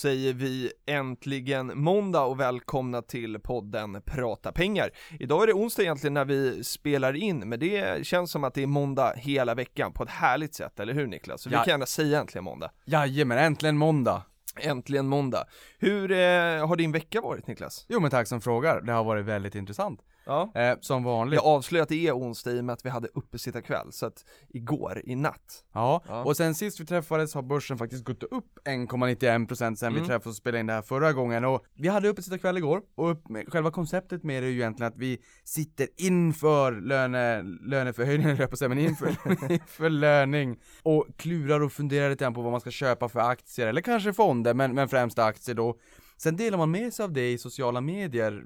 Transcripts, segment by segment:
Säger vi äntligen måndag och välkomna till podden Prata pengar. Idag är det onsdag egentligen när vi spelar in, men det känns som att det är måndag hela veckan på ett härligt sätt, eller hur Niklas? Så vi Ja. kan gärna säga äntligen måndag. Jajamän, äntligen måndag! Äntligen måndag. Hur eh, har din vecka varit Niklas? Jo men tack som frågar, det har varit väldigt intressant. Ja. Eh, som vanligt. Jag avslöjar att det är onsdag i och med att vi hade uppesittarkväll, så att igår, i natt. Ja. Ja. och sen sist vi träffades har börsen faktiskt gått upp 1,91% sen Mm. vi träffades och spelade in det här förra gången och vi hade uppesittarkväll igår och upp, själva konceptet med det är ju egentligen att vi sitter inför löne, löneförhöjningen höll jag på att säga, men inför, inför löning och klurar och funderar lite grann på vad man ska köpa för aktier eller kanske fonder men, men främst aktier då. Sen delar man med sig av det i sociala medier,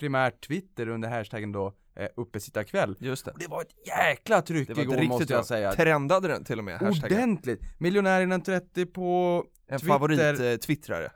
primärt Twitter under hashtaggen då eh, uppesittarkväll. Just det. Och det var ett jäkla tryck Det var igår riktigt måste jag säga. Trendade den till och med, hashtaggen. Ordentligt! Miljonär innan 30 på En Twitter favorit eh,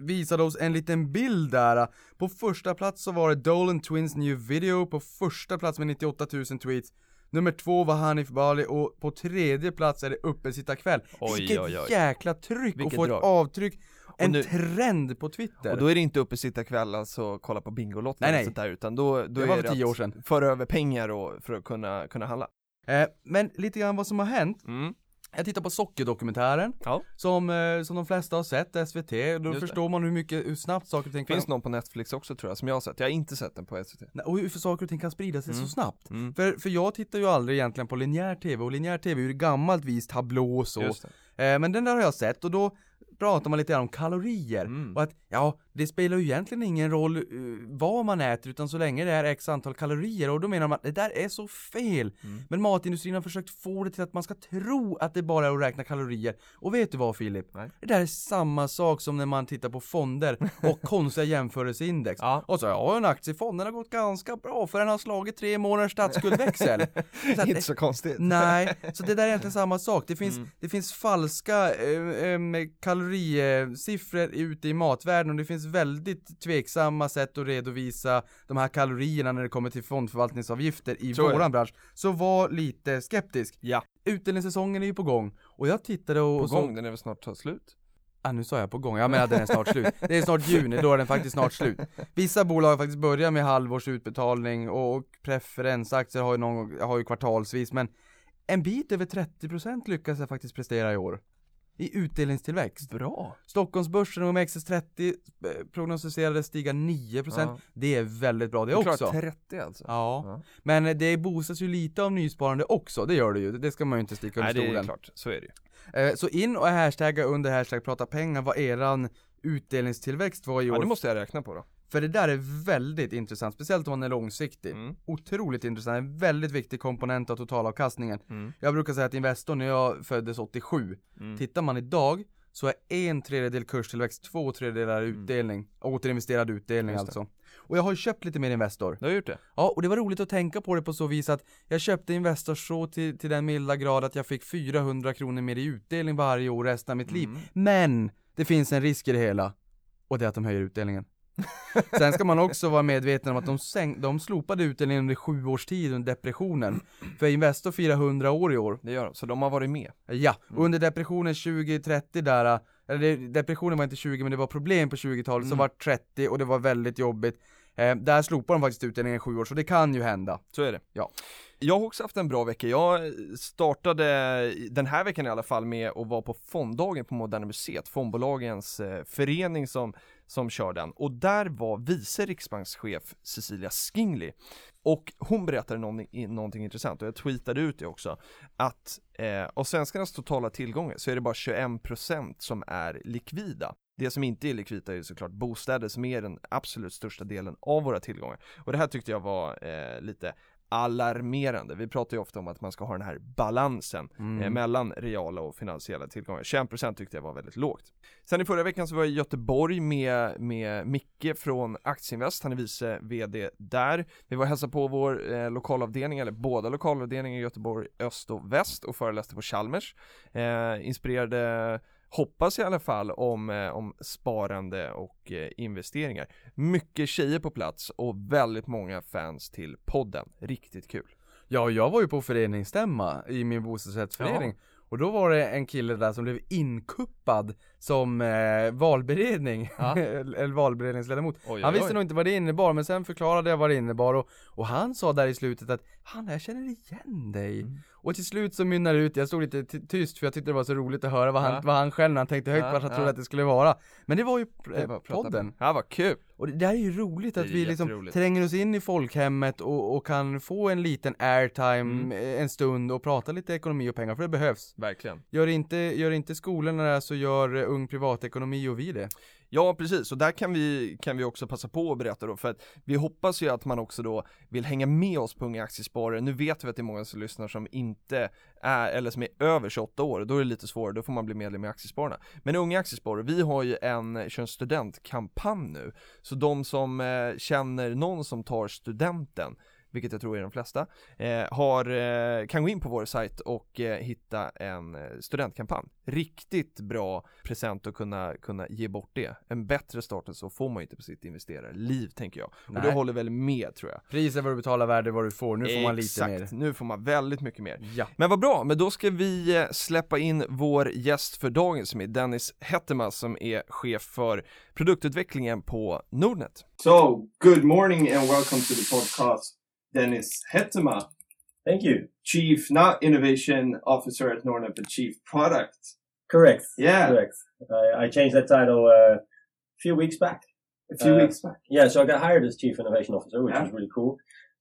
visade oss en liten bild där. På första plats så var det Dolan Twins new video på första plats med 98 000 tweets. Nummer två var Hanif Bali och på tredje plats är det uppesittarkväll. Vilket oj, oj. jäkla tryck Vilket och få ett avtryck, en nu- trend på Twitter. Och då är det inte uppesittarkväll alltså kolla på Bingolotto eller sånt där utan då, då Det var är för det tio att år sedan. föra över pengar och, för att kunna, kunna handla. eh, men lite grann vad som har hänt. Mm. Jag tittar på sockerdokumentären, Ja. som, eh, som de flesta har sett, SVT, då det. förstår man hur mycket, hur snabbt saker och ting Finns någon på Netflix också tror jag, som jag har sett. Jag har inte sett den på SVT. Nej, och hur saker och ting kan sprida sig Mm. så snabbt. Mm. För, för jag tittar ju aldrig egentligen på linjär tv, och linjär tv är ju gammalt vis tablå och så. Just det. Eh, men den där har jag sett, och då pratar man lite grann om kalorier. Mm. Och att, ja, det spelar ju egentligen ingen roll eh, vad man äter, utan så länge det är x antal kalorier. Och då menar man att det där är så fel. Mm. Men matindustrin har försökt få det till att man ska tro att det bara är att räkna kalorier. Och vet du vad Filip? Nej. Det där är samma sak som när man tittar på fonder och konstiga jämförelseindex. Ja. Och så, ja en aktiefond, den har gått ganska bra för den har slagit tre månaders statsskuldväxel. Så att- Inte så konstigt. Nej, så det där är egentligen samma sak. Det finns, Mm. det finns falska eh, eh, kalorisiffror ute i matvärlden och det finns väldigt tveksamma sätt att redovisa de här kalorierna när det kommer till fondförvaltningsavgifter i Så våran bransch. Så var lite skeptisk. Ja, Utdelningssäsongen är ju på gång och jag tittade och på så, gång, den är väl snart ta slut. Ah, nu sa jag på gång, jag menar den är snart slut. Det är snart juni, då är den faktiskt snart slut. Vissa bolag har faktiskt börjat med halvårsutbetalning och, och preferensaktier har ju, någon, har ju kvartalsvis, men en bit över 30% lyckas jag faktiskt prestera i år. I utdelningstillväxt. Bra. Stockholmsbörsen och OMXS30 eh, prognostiserades stiga 9%. Ja. Det är väldigt bra det Det är också. klart 30 alltså. Ja. Ja. men det boostas ju lite av nysparande också, det gör det ju. Det ska man ju inte sticka under Nej det är stolen. klart, så är det ju. Eh, Så in och hashtagga under hashtag prata pengar vad eran utdelningstillväxt var i Ja år. det måste jag räkna på då. För det där är väldigt intressant, speciellt om man är långsiktig. Mm. Otroligt intressant, en väldigt viktig komponent av totalavkastningen. Mm. Jag brukar säga att Investor, när jag föddes 87, Mm. tittar man idag så är en tredjedel kurstillväxt, två tredjedelar utdelning, återinvesterad utdelning Mm. Just det. alltså. Och jag har köpt lite mer Investor. Du har gjort det? Ja, och det var roligt att tänka på det på så vis att jag köpte Investor så till, till den milda grad att jag fick 400 kronor mer i utdelning varje år resten av mitt liv. Mm. Men det finns en risk i det hela och det är att de höjer utdelningen. Sen ska man också vara medveten om att de, sänk, de slopade utdelningen under sju års tid under depressionen. För Investor firar 100 år i år. Det gör de, så de har varit med. Ja, Mm. under depressionen 2030 där, eller depressionen var inte 20 men det var problem på 20-talet Mm. som var 30 och det var väldigt jobbigt. Eh, där slopade de faktiskt utdelningen i sju år så det kan ju hända. Så är det. Ja. Jag har också haft en bra vecka. Jag startade den här veckan i alla fall med att vara på fonddagen på Moderna Museet, fondbolagens eh, förening som, som kör den. Och där var vice riksbankschef Cecilia Skingley. Och hon berättade någonting, någonting intressant och jag tweetade ut det också. Att eh, av svenskarnas totala tillgångar så är det bara 21% som är likvida. Det som inte är likvida är ju såklart bostäder som är den absolut största delen av våra tillgångar. Och det här tyckte jag var eh, lite alarmerande. Vi pratar ju ofta om att man ska ha den här balansen Mm. eh, mellan reala och finansiella tillgångar. 21% tyckte jag var väldigt lågt. Sen i förra veckan så var jag i Göteborg med, med Micke från Aktieinvest, han är vice VD där. Vi var och hälsade på vår eh, lokalavdelning, eller båda lokalavdelningar i Göteborg Öst och Väst och föreläste på Chalmers. Eh, inspirerade Hoppas i alla fall om, eh, om sparande och eh, investeringar. Mycket tjejer på plats och väldigt många fans till podden. Riktigt kul. Ja, jag var ju på föreningsstämma i min bostadsrättsförening Och då var det en kille där som blev inkuppad som eh, valberedning, Ja. eller valberedningsledamot Oj, Han oj, visste oj. nog inte vad det innebar, men sen förklarade jag vad det innebar och, och han sa där i slutet att Han, jag känner igen dig Mm. Och till slut så mynnade det ut, jag stod lite ty- tyst för jag tyckte det var så roligt att höra vad han, Ja. vad han själv när han tänkte högt Ja, vad han trodde att det skulle vara Men det var ju Det eh, var podden. Ja, vad kul. och det där är ju roligt Det att vi liksom tränger oss in i folkhemmet och, och kan få en liten airtime Mm. en stund och prata lite ekonomi och pengar, för det behövs. Verkligen. Gör inte, gör inte skolorna det så gör Ung Privatekonomi och vi det. Ja precis, och där kan vi, kan vi också passa på att berätta då, för att vi hoppas ju att man också då vill hänga med oss på Unga Aktiesparare. Nu vet vi att det är många som lyssnar som inte är, eller som är över 28 år, då är det lite svårare, då får man bli medlem i Aktiespararna. Men Unga Aktiesparare, vi har ju en, kör en studentkampanj nu, så de som eh, känner någon som tar studenten vilket jag tror är de flesta, eh, har, eh, kan gå in på vår sajt och eh, hitta en eh, studentkampanj. Riktigt bra present att kunna, kunna ge bort det. En bättre start än så får man inte på sitt investerarliv tänker jag. Och Nej. du håller väl med tror jag. Pris är vad du betalar, värde vad du får, nu får man lite mer. Exakt, nu får man väldigt mycket mer. Ja. Men vad bra, men då ska vi eh, släppa in vår gäst för dagen som är Dennis Hettema som är chef för produktutvecklingen på Nordnet. So, good morning and welcome to the podcast, Dennis Hettema, Thank you. Chief, not Innovation Officer at Nordnet, but Chief Product. Correct. Yeah, Correct. I, I changed that title uh, a few weeks back. a few Uh, weeks back. Yeah, so I got hired as Chief Innovation Officer, which Yeah. was really cool.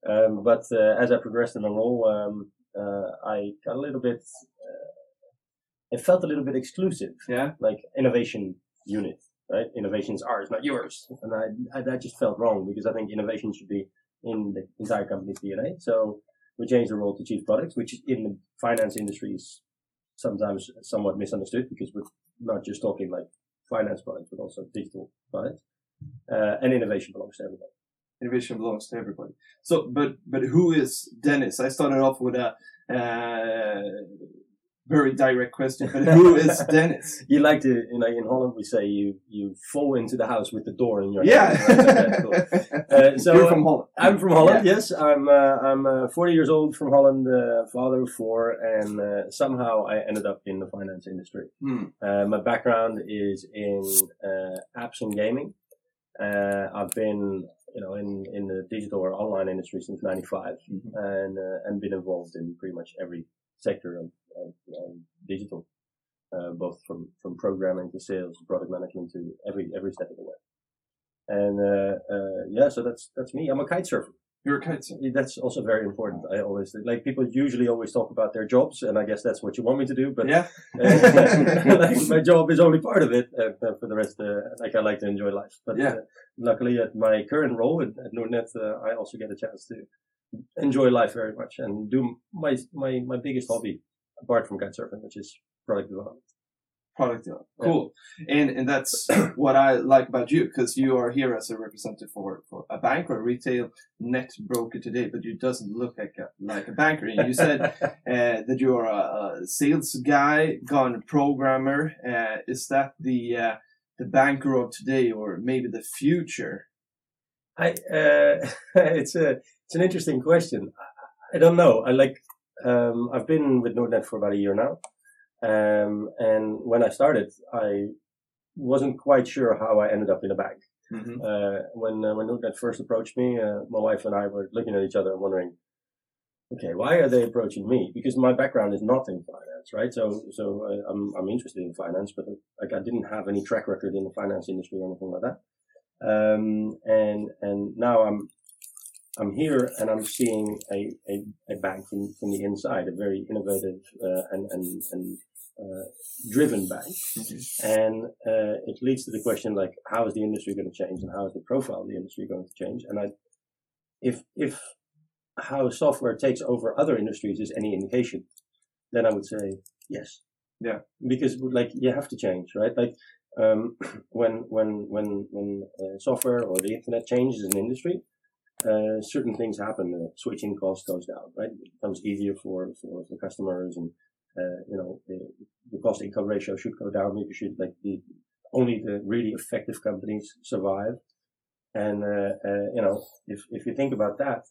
Um, but uh, as I progressed in the role, um, uh, I got a little bit. Uh, it felt a little bit exclusive, Yeah, like innovation unit, right? Innovation is ours, not yours, and I, I that just felt wrong because I think innovation should be in the entire company's DNA. So we changed the role to Chief Products, which in the finance industry is sometimes somewhat misunderstood because we're not just talking like finance products, but also digital products. Uh, and innovation belongs to everybody. innovation belongs to everybody. So, but but who is Dennis? I started off with a uh, very direct question, but who is Dennis? You like to, you know, in Holland we say you you fall into the house with the door in your Yeah, hand. right? That's cool. Uh, so you're from Holland. I'm from Holland. Yes, I'm. Uh, I'm uh, 40 years old from Holland, uh, father of four, and uh, somehow I ended up in the finance industry. Hmm. Uh, my background is in uh, apps and gaming. Uh, I've been, you know, in, in the digital or online industry since '95, Mhm. and uh, and been involved in pretty much every sector of, of, of digital, uh, both from from programming to sales, to product management to every every step of the way. And uh, uh, yeah, so that's that's me. I'm a kite surfer. You're a kite surfer. That's also very important. I always like people usually always talk about their jobs, and I guess that's what you want me to do. But Yeah. my job is only part of it. Uh, uh, for the rest, uh, like I like to enjoy life. But Yeah. uh, luckily, at my current role at, at Nordnet, uh, I also get a chance to enjoy life very much and do my my my biggest hobby apart from kitesurfing, which is product development. product development. Cool. And and that's what I like about you because you are here as a representative for, for a bank or a retail net broker today, but you doesn't look like a like a banker. And you said uh, that you are a, a sales guy, gone programmer. Uh, is that the uh, the banker of today or maybe the future? I uh, it's a it's an interesting question. I, I don't know. I like um, I've been with Nordnet for about a year now, um, and when I started, I wasn't quite sure how I ended up in a bank. Mm-hmm. Uh, when uh, when Nordnet first approached me, uh, my wife and I were looking at each other and wondering, okay, why are they approaching me? Because my background is not in finance, right? So so I, I'm I'm interested in finance, but uh, like I didn't have any track record in the finance industry or anything like that. Um, and and now I'm I'm here and I'm seeing a, a, a bank from, from the inside, a very innovative uh, and and and uh, driven bank, and uh, it leads to the question like, how is the industry going to change, and how is the profile of the industry going to change? And I, if if how software takes over other industries is any indication, then I would say yes. Yeah. Because like you have to change, right? Like um, when when when when uh, software or the internet changes an industry, uh, certain things happen. Uh, switching cost goes down, right? It becomes easier for for, for customers, and uh, you know the, the cost income ratio should go down. You should like the only the really effective companies survive. And uh, uh, you know, if if you think about that,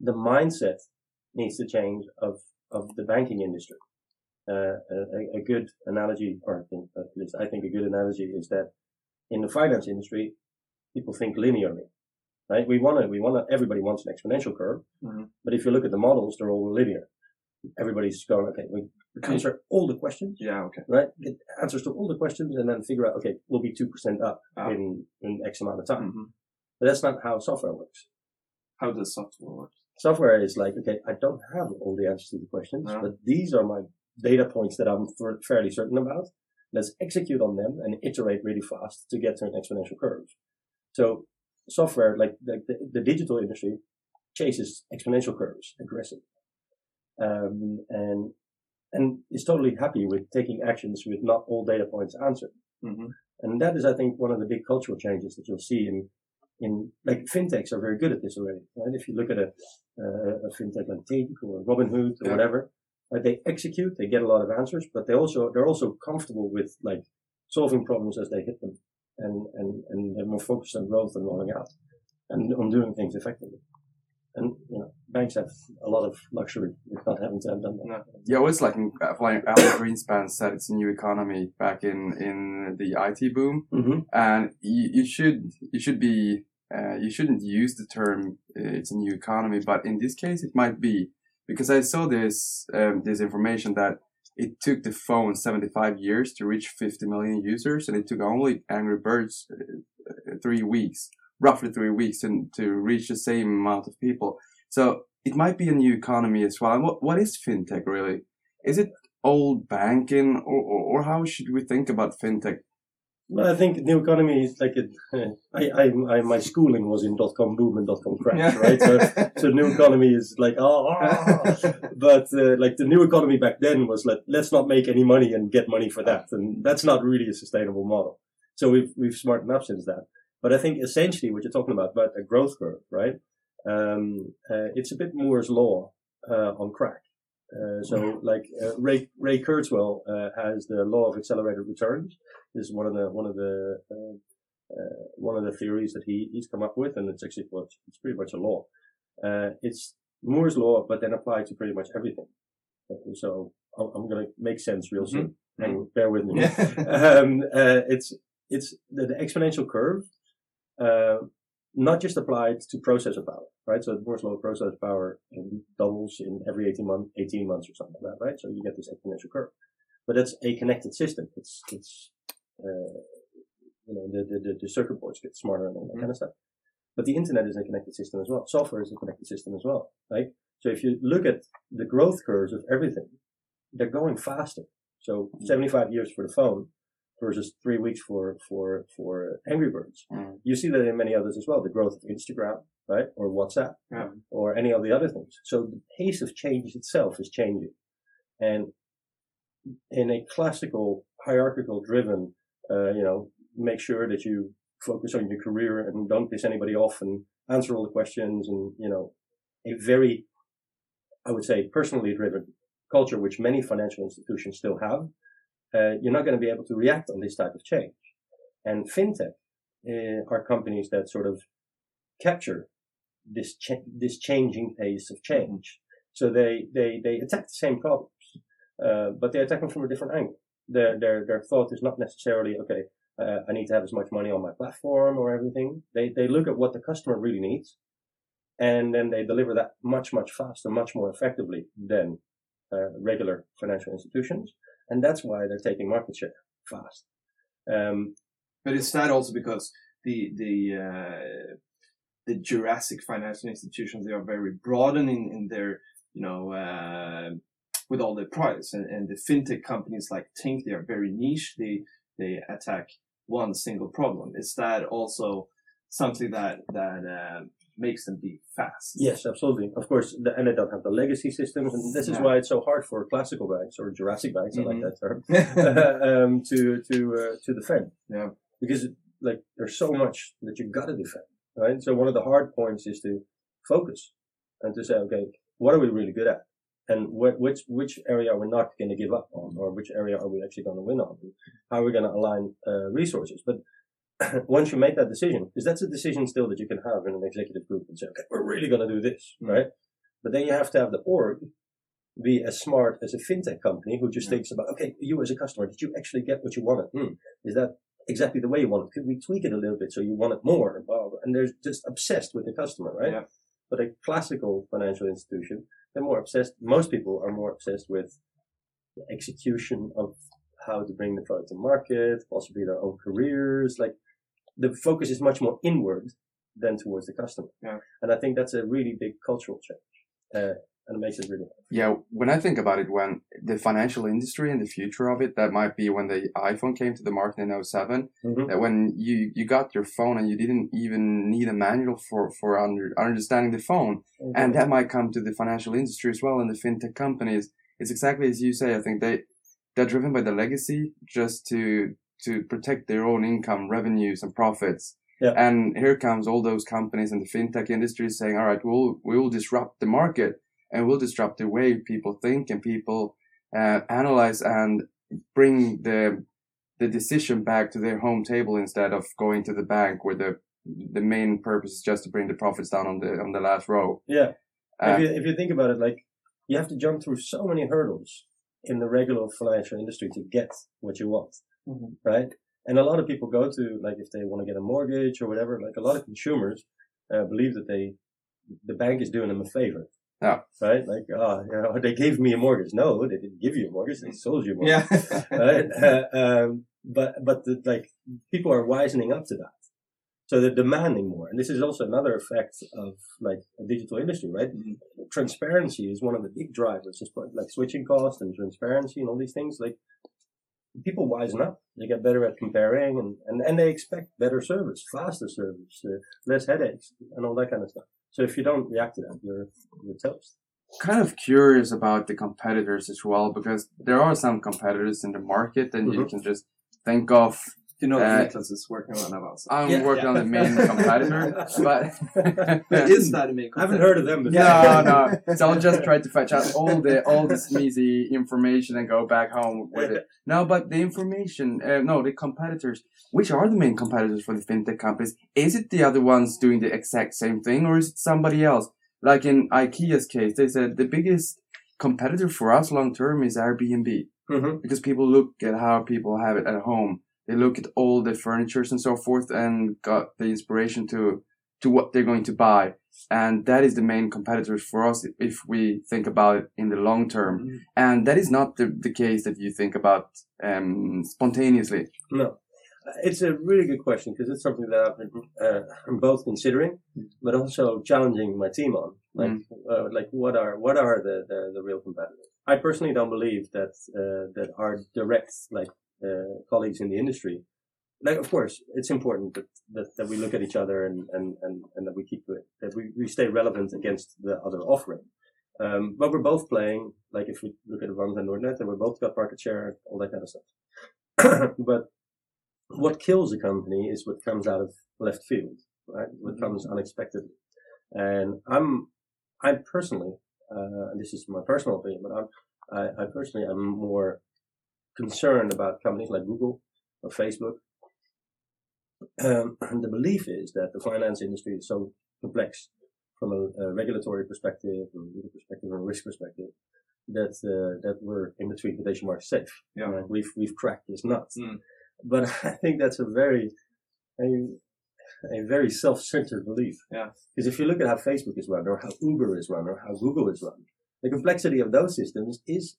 the mindset needs to change of of the banking industry. Uh, a, a, good analogy, or I think, at least I think a good analogy is that in the finance industry, people think linearly, right? We want to, we want to, everybody wants an exponential curve, Mhm. but if you look at the models, they're all linear. Everybody's going, okay, we answer all the questions, Yeah, okay. right? Get answers to all the questions and then figure out, okay, we'll be 2% up Ah. in, in X amount of time. hmm But that's not how software works. How does software work? Software is like, okay, I don't have all the answers to the questions, No. but these are my data points that I'm fa- fairly certain about. Let's execute on them and iterate really fast to get to an exponential curve. So software, like the, the, the digital industry, chases exponential curves aggressively. Um, and, and is totally happy with taking actions with not all data points answered. hmm And that is, I think, one of the big cultural changes that you'll see in, in like fintechs are very good at this already. Right? If you look at a, uh, a fintech like Tink or Robinhood or Yeah. whatever, right, they execute, they get a lot of answers, but they also they're also comfortable with like solving problems as they hit them, and and and they're more focused on growth and rolling out, and on doing things effectively. And you know, banks have a lot of luxury with not having to have done that. No. Yeah, it's like uh, like Alan Greenspan said, it's a new economy back in in the IT boom, Mm-hmm. and you, you should you should be uh, you shouldn't use the term uh, it's a new economy, but in this case it might be because I saw this um, this information that it took the phone 75 years to reach 50 million users, and it took only Angry Birds uh, uh, three weeks, roughly three weeks, to, to reach the same amount of people. So it might be a new economy as well. And what, what is fintech really? Is it old banking, or, or, or how should we think about fintech? Well, I think new economy is like it. I, I, I, my schooling was in dot com boom and dot com crash, right? So, so new economy is like, oh, ah. but uh, like the new economy back then was like, let's not make any money and get money for that, and that's not really a sustainable model. So we've we've smartened up since that. But I think essentially what you're talking about, about a growth curve, right? Um, uh, it's a bit Moore's law uh, on crack. Uh, so like uh, Ray Ray Kurzweil uh, has the law of accelerated returns. This is one of the one of the uh, uh, one of the theories that he he's come up with, and it's actually well, it's pretty much a law. Uh, it's Moore's law, but then applied to pretty much everything. So I'm, I'm going to make sense real soon. Hang, bear with me. um, uh, it's it's the, the exponential curve, uh, not just applied to processor power, right? So Moore's law of processor power doubles in every 18 months, 18 months or something like that, right? So you get this exponential curve, but it's a connected system. It's it's uh, you know the, the the the circuit boards get smarter and all that kind of stuff. But the internet is a connected system as well. Software is a connected system as well, right? So if you look at the growth curves of everything, they're going faster. So 75 years for the phone versus three weeks for, for, for Angry Birds. Mm. You see that in many others as well. The growth of Instagram, right? Or WhatsApp. Or any of the other things. So the pace of change itself is changing. And in a classical hierarchical driven, uh, you know, make sure that you focus on your career and don't piss anybody off and answer all the questions and, you know, a very, I would say, personally driven culture, which many financial institutions still have, uh, you're not going to be able to react on this type of change. And fintech uh, are companies that sort of capture this cha- this changing pace of change. So they they they attack the same problems, uh, but they attack them from a different angle. Their their their thought is not necessarily okay. Uh, I need to have as much money on my platform or everything. They they look at what the customer really needs, and then they deliver that much much faster, much more effectively than uh, regular financial institutions, and that's why they're taking market share fast. Um, But is that also because the the uh, the Jurassic financial institutions they are very broadening in their you know uh, with all their products and, and the fintech companies like Tink they are very niche. They they attack one single problem. Is that also something that that uh, makes them be fast. Yes, absolutely. Of course, the, and they don't have the legacy systems, and this is why it's so hard for classical banks or Jurassic banks, I like Mhm. that term, um, to to uh, to defend. Yeah. because like there's so much that you've got to defend, right? So one of the hard points is to focus and to say, okay, what are we really good at, and wh- which which area are we not going to give up on, or which area are we actually going to win on? How are we going to align uh, resources? But once you make that decision, because that's a decision still that you can have in an executive group and say, okay, we're really going to do this, Mm. right? But then you have to have the org be as smart as a fintech company who just Yeah. thinks about, okay, you as a customer, did you actually get what you wanted? Hmm. Is that exactly the way you want it? Could we tweak it a little bit so you want it more? And they're just obsessed with the customer, right? Yeah. But a classical financial institution, they're more obsessed. Most people are more obsessed with the execution of how to bring the product to market, possibly their own careers. Like the focus is much more inward than towards the customer. Yeah. And I think that's a really big cultural change. Uh, and it makes it really hard. Yeah, when I think about it, when the financial industry and the future of it, that might be when the iPhone came to the market in 7 Mhm. That when you, you got your phone and you didn't even need a manual for, for under, understanding the phone. And that might come to the financial industry as well and the fintech companies. It's exactly as you say. I think they, they're driven by the legacy just to, to protect their own income, revenues and profits. Yeah. And here comes all those companies in the fintech industry saying, all right, we'll, we will disrupt the market and we'll disrupt the way people think and people, uh, analyze and bring the, the decision back to their home table instead of going to the bank where the, the main purpose is just to bring the profits down on the, on the last row. Yeah. Uh, if, you, if you think about it, like you have to jump through so many hurdles in the regular financial industry to get what you want, Mhm. right? And a lot of people go to like if they want to get a mortgage or whatever. Like a lot of consumers uh, believe that they the bank is doing them a favor. Yeah. Right. Like ah, you know, they gave me a mortgage. No, they didn't give you a mortgage. They sold you a mortgage. Yeah. right? Uh, um, but but the, like people are wisening up to that, so they're demanding more. And this is also another effect of like a digital industry, right? Transparency is one of the big drivers, just like like switching cost and transparency and all these things. Like people wisen up, they get better at comparing, and and, and they expect better service, faster service, uh, less headaches, and all that kind of stuff. So if you don't react to that, you're you're toast. kind of curious about the competitors as well because there are some competitors in the market and you Mhm. can just think of You know that Uh, Niklas is working on Avanza. I'm Yeah, working yeah. on the main competitor but But is that a main I haven't heard of them before. no no so I'll just try to fetch out all the all the sneezy information and go back home with it no but the information uh, no the competitors which are the main competitors for the fintech companies is it the other ones doing the exact same thing or is it somebody else like in IKEA's case they said the biggest competitor for us long term is Airbnb Mhm. because people look at how people have it at home. They look at all the furnitures and so forth and got the inspiration to to what they're going to buy. And that is the main competitors for us if we think about it in the long term. Mhm. And that is not the, the case that you think about um, spontaneously. No, it's a really good question because it's something that I've been uh, both considering, but also challenging my team on. Like, uh, like what are what are the, the, the real competitors? I personally don't believe that uh, that our direct like uh, colleagues in the industry. Like, of course, it's important that, that, that we look at each other and, and, and, and that we keep it, that we, we stay relevant against the other offering. Um, but we're both playing, like if we look at Avanza and Nordnet, and we both got market share, all that kind of stuff. but what kills a company is what comes out of left field, right? What comes unexpectedly. And I'm, I personally, uh, and this is my personal opinion, but I'm, I, I personally am more concerned about companies like Google or Facebook. Um, and the belief is that the finance industry is so complex from a, a regulatory perspective, from a legal perspective, and risk perspective, that uh, that we're in between quotation marks safe. Yeah. Right? We've we've cracked this nut. Mm. But I think that's a very a, a very self-centered belief. Yeah. Because if you look at how Facebook is run, or how Uber is run, or how Google is run, the complexity of those systems is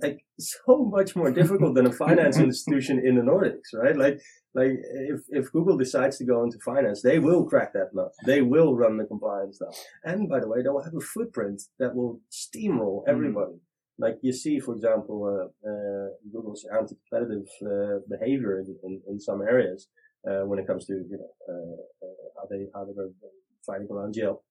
like so much more difficult than a finance institution in the Nordics, right? Like, like if, if Google decides to go into finance, they will crack that nut. They will run the compliance stuff. And by the way, they'll have a footprint that will steamroll everybody. Like you see, for example, uh, uh, Google's anti-competitive uh, behavior in, in, in some areas uh, when it comes to you know uh, uh, how they how they're fighting around jail.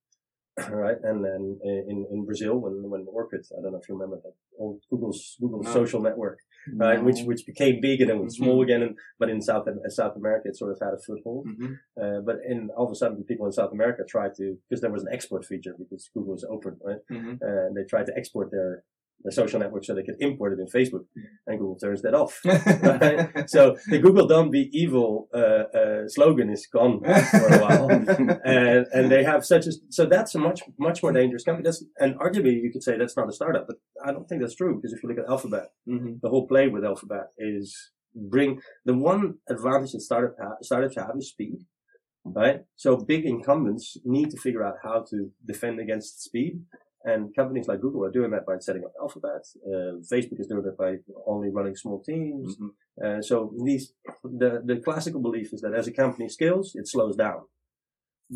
Right? And then in, in Brazil, when, when Orkut, I don't know if you remember that old Google's, Google No. social network, right? Which, which became big and then was small Mhm. again. And, but in South, South America, it sort of had a foothold. Mhm. Uh, but in all of a sudden, people in South America tried to, because there was an export feature because Google was open, right? Mhm. Uh, they tried to export their, social network so they could import it in Facebook and Google turns that off. right? So the Google don't be evil, uh, uh, slogan is gone for a while. and, and they have such a, so that's a much, much more dangerous company. That's, and arguably you could say that's not a startup, but I don't think that's true because if you look at Alphabet, Mhm. the whole play with Alphabet is bring the one advantage that startup ha- startups have is speed, right? So big incumbents need to figure out how to defend against speed. And companies like Google are doing that by setting up Alphabet. Uh, Facebook is doing it by only running small teams. Mhm. Uh, so these, the, the classical belief is that as a company scales, it slows down.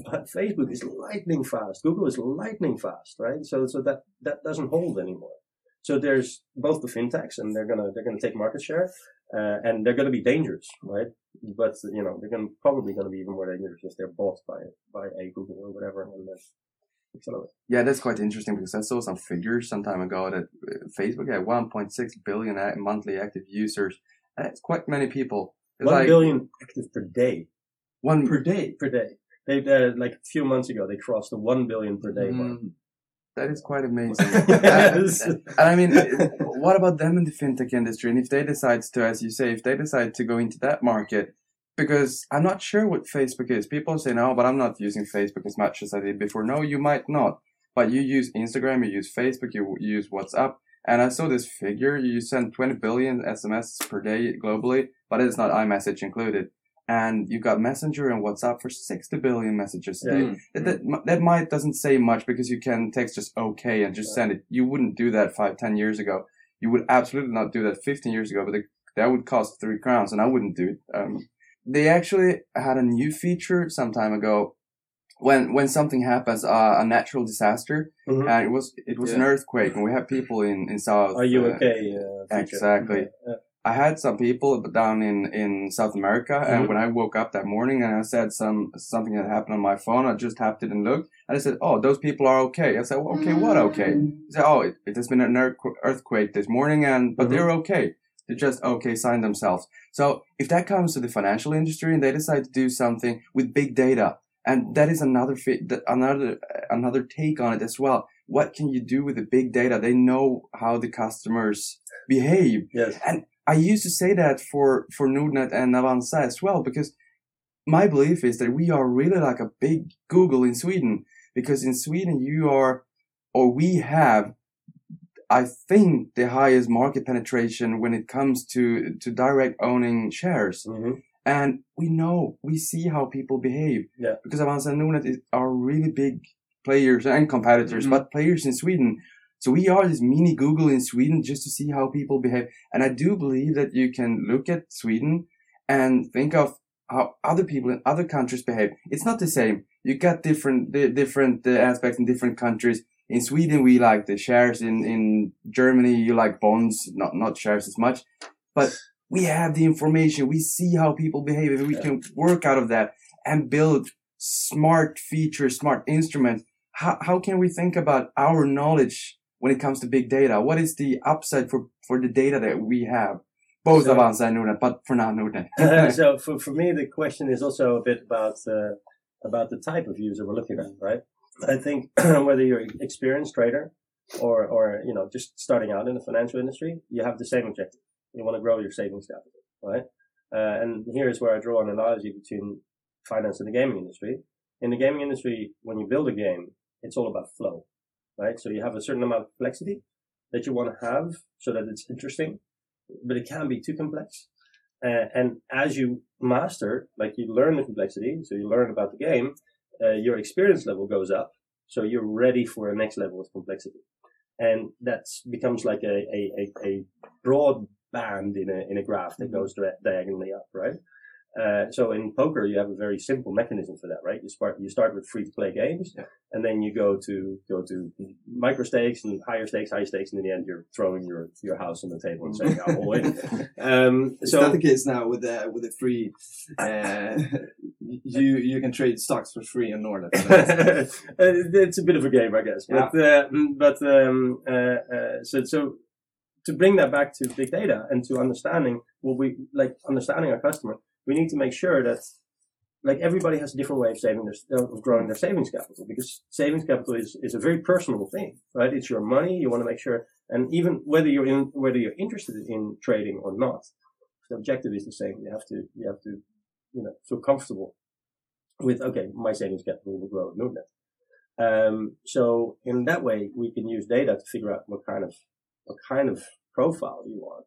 But Facebook is lightning fast. Google is lightning fast, right? So, so that, that doesn't hold anymore. So there's both the fintechs and they're gonna, they're gonna take market share, uh, and they're gonna be dangerous, right? But, you know, they're gonna, probably gonna be even more dangerous if they're bought by, by a Google or whatever and then accelerate. Yeah, that's quite interesting because I saw some figures some time ago that uh, Facebook had 1.6 billion monthly active users. And That's quite many people. It's One like billion active per day. one Per day. Per day. They, uh, like a few months ago, they crossed the one billion per day mark. Mm, that is quite amazing. Yes. and I mean, what about them in the fintech industry? And if they decide to, as you say, if they decide to go into that market, because I'm not sure what Facebook is. People say, no, but I'm not using Facebook as much as I did before. No, you might not. But you use Instagram, you use Facebook, you use WhatsApp. And I saw this figure, you send 20 billion SMS per day globally, but it's not iMessage included. And you've got Messenger and WhatsApp for 60 billion messages a day. Yeah. That, that, that might doesn't say much because you can text just okay and just send it. You wouldn't do that five, ten years ago. You would absolutely not do that 15 years ago, but it, that would cost three crowns and I wouldn't do it. Um, they actually had a new feature some time ago when, when something happens, uh, a natural disaster Mhm. and it was, it was an earthquake and we have people in, in South. Are you uh, okay? Uh, exactly. Yeah. I had some people down in, in South America, and Mhm. when I woke up that morning and I said some something had happened on my phone, I just tapped it and looked, and I said, "Oh, those people are okay." I said, well, "Okay, what okay?" He said, "Oh, it, it has been an earthquake this morning, and but Mhm. they're okay. They're just okay, sign themselves." So if that comes to the financial industry and they decide to do something with big data, and that is another another another take on it as well. What can you do with the big data? They know how the customers behave. Yes. And I used to say that for, for Nordnet and Avanza as well, because my belief is that we are really like a big Google in Sweden, because in Sweden you are, or we have, I think the highest market penetration when it comes to, to direct owning shares. hmm And we know, we see how people behave. Yeah. Because Avanza and Nordnet is, are really big players and competitors, Mhm. but players in Sweden. So we are this mini Google in Sweden just to see how people behave. And I do believe that you can look at Sweden and think of how other people in other countries behave. It's not the same. You got different, the different uh, aspects in different countries. In Sweden, we like the shares. In, in Germany, you like bonds, not, not shares as much. But we have the information. We see how people behave and we Yeah. can work out of that and build smart features, smart instruments. How, how can we think about our knowledge when it comes to big data? What is the upside for, for the data that we have? Both So- Avanza and Nordnet, but for now Nordnet. Uh, so for, for me, the question is also a bit about uh, about the type of user we're looking at, right? I think whether you're an experienced trader or or you know just starting out in the financial industry, you have the same objective. You want to grow your savings capital, right? Uh, and here's where I draw an analogy between finance and the gaming industry. In the gaming industry, when you build a game, it's all about flow, right? So you have a certain amount of complexity that you want to have so that it's interesting, but it can be too complex. Uh, and as you master, like you learn the complexity, so you learn about the game, uh, your experience level goes up. So you're ready for a next level of complexity. And that becomes like a, a, a, a broad band in a, in a graph that goes di- diagonally up, right? Uh, so in poker, you have a very simple mechanism for that, right? You start, you start with free to play games Yeah. and then you go to, go to micro stakes and higher stakes, high stakes. And in the end, you're throwing your, your house on the table and saying, I'm all in. Um, Is so the case now with the with the free uh, you you can trade stocks for free in Nordnet. it's a bit of a game, I guess. But uh, but um, uh, uh, so so to bring that back to big data and to understanding what we like understanding our customer, we need to make sure that like everybody has a different way of saving their of growing their savings capital because savings capital is, is a very personal thing, right? It's your money. You want to make sure, and even whether you're in whether you're interested in trading or not, the objective is the same. You have to you have to you know feel comfortable with okay, my savings capital will grow at Nordnet. Um, so in that way, we can use data to figure out what kind of what kind of profile you are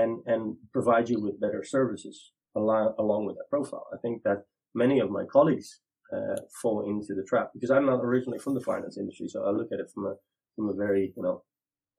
and and provide you with better services along along with that profile. I think that many of my colleagues uh, fall into the trap because I'm not originally from the finance industry, so I look at it from a from a very you know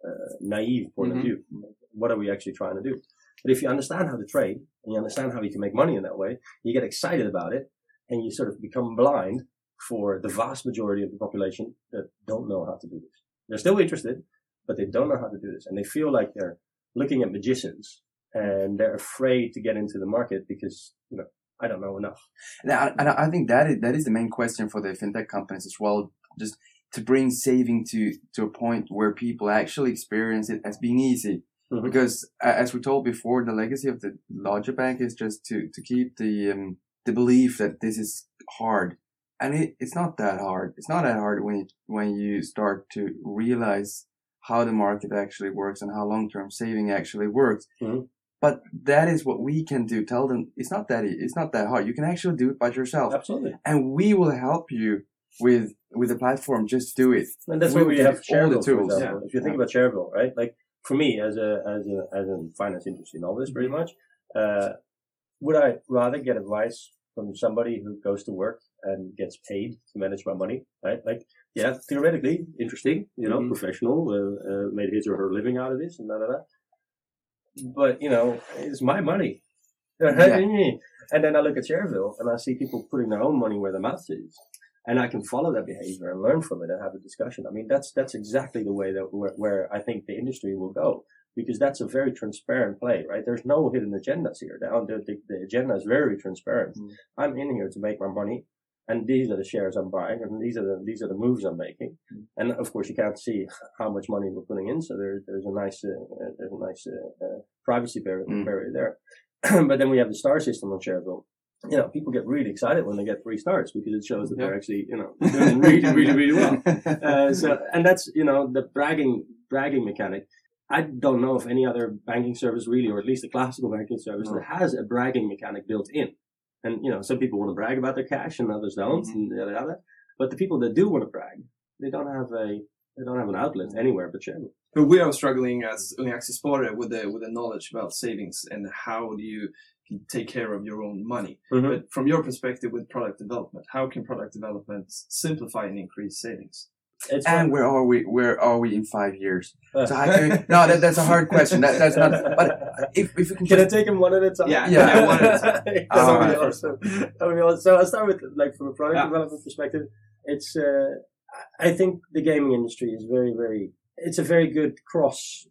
uh, naive point mm-hmm. of view. What are we actually trying to do? But if you understand how to trade and you understand how you can make money in that way, you get excited about it, and you sort of become blind for the vast majority of the population that don't know how to do this. They're still interested, but they don't know how to do this, and they feel like they're looking at magicians and they're afraid to get into the market because you know I don't know enough. And I, and I think that is, that is the main question for the fintech companies as well. Just to bring saving to, to a point where people actually experience it as being easy. Mm-hmm. Because as we told before, the legacy of the larger bank is just to, to keep the, um, the belief that this is hard. And it, it's not that hard. It's not that hard when you, when you start to realize how the market actually works and how long-term saving actually works. Mm-hmm. But that is what we can do. Tell them it's not that it's not that hard. You can actually do it by yourself. Absolutely. And we will help you with with the platform. Just do it. And that's why we have Shareville, the tools. Yeah. If you think about Shareville, right? Like for me as a as a as a finance industry novelist, pretty much, uh, would I rather get advice from somebody who goes to work and gets paid to manage my money, right? Like, yeah, theoretically interesting, you know, mm-hmm. professional, uh, uh, made his or her living out of this and da da da but you know, it's my money. Yeah. and then I look at Shareville and I see people putting their own money where their mouth is, and I can follow that behavior and learn from it and have a discussion. I mean, that's that's exactly the way that where, where I think the industry will go because that's a very transparent play, right? There's no hidden agendas here. The, the, the agenda is very transparent. Mm. I'm in here to make my money and these are the shares I'm buying, and these are the these are the moves I'm making. Mm. And of course, you can't see how much money we're putting in, so there, there's a nice uh, there's a nice uh, uh, privacy barrier, mm. barrier there. but then we have the star system on Shareville. You know, people get really excited when they get three stars because it shows that yeah. they're actually you know doing really really really well. Uh, so and that's you know the bragging bragging mechanic. I don't know of any other banking service really, or at least a classical banking service no. that has a bragging mechanic built in. And you know, some people want to brag about their cash and others don't, mm-hmm. and yada yada. But the people that do want to brag, they don't have a they don't have an outlet anywhere but Shareville. But we are struggling as Unga Aktiesparare with the with the knowledge about savings and how do you take care of your own money. Mm-hmm. But from your perspective with product development, how can product development simplify and increase savings? It's and where are we? Where are we in five years? Uh. So I, no, that, that's a hard question. That, that's not. But if, if we can, can just, I take them one at a time? Yeah, yeah, yeah one at a time. oh, right. awesome. So I'll start with like from a product yeah. development perspective. It's uh, I think the gaming industry is very very. It's a very good cross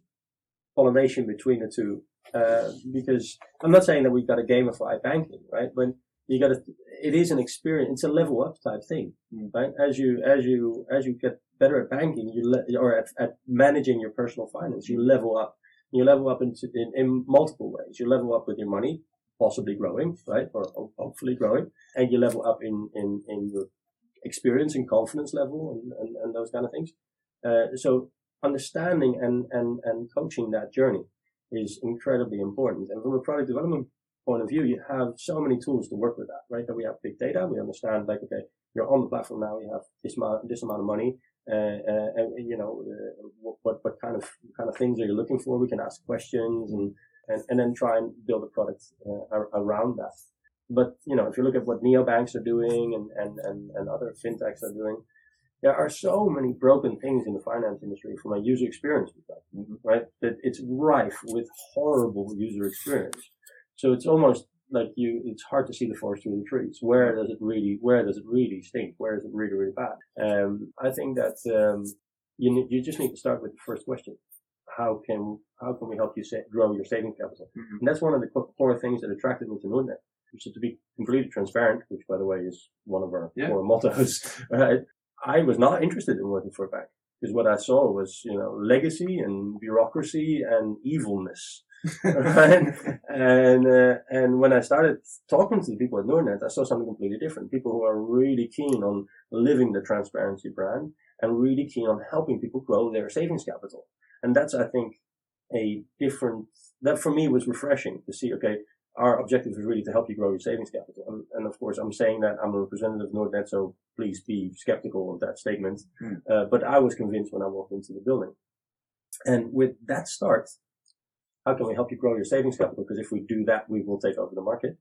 pollination between the two uh, because I'm not saying that we've got to gamify banking, right? But you got to it is an experience it's a level up type thing right? As you as you as you get better at banking you le- or at, at managing your personal finance you level up. You level up into, in, in multiple ways. You level up with your money possibly growing right? Or hopefully growing. And you level up in in, in your experience and confidence level and, and, and those kind of things. Uh, so understanding and, and and coaching that journey is incredibly important. And from a product development point of view, you have so many tools to work with that, right? That we have big data. We understand like, okay, you're on the platform now. You have this amount, this amount of money. Uh, uh, and, you know, uh, what, what kind of, kind of things are you looking for? We can ask questions and, and, and then try and build a product uh, around that. But, you know, if you look at what neobanks are doing and, and, and, and other fintechs are doing, there are so many broken things in the finance industry from a user experience perspective, mm-hmm. right? That it's rife with horrible user experience. So it's almost like you, it's hard to see the forest through the trees. Where does it really, where does it really stink? Where is it really, really bad? Um, I think that, um, you, you just need to start with the first question. How can, how can we help you sa- grow your saving capital? Mm-hmm. And that's one of the core things that attracted me to Nordnet so to be completely transparent, which by the way is one of our Yeah. core mottos, right? I was not interested in working for a bank because what I saw was, you know, legacy and bureaucracy and evilness. Right? And uh, and when I started talking to the people at Nordnet, I saw something completely different. People who are really keen on living the transparency brand and really keen on helping people grow their savings capital. And that's, I think, a different. That for me was refreshing to see. Okay, our objective is really to help you grow your savings capital. And, and of course, I'm saying that I'm a representative of Nordnet, so please be skeptical of that statement. Hmm. Uh, but I was convinced when I walked into the building. And with that start, how can we help you grow your savings capital? Because if we do that, we will take over the market.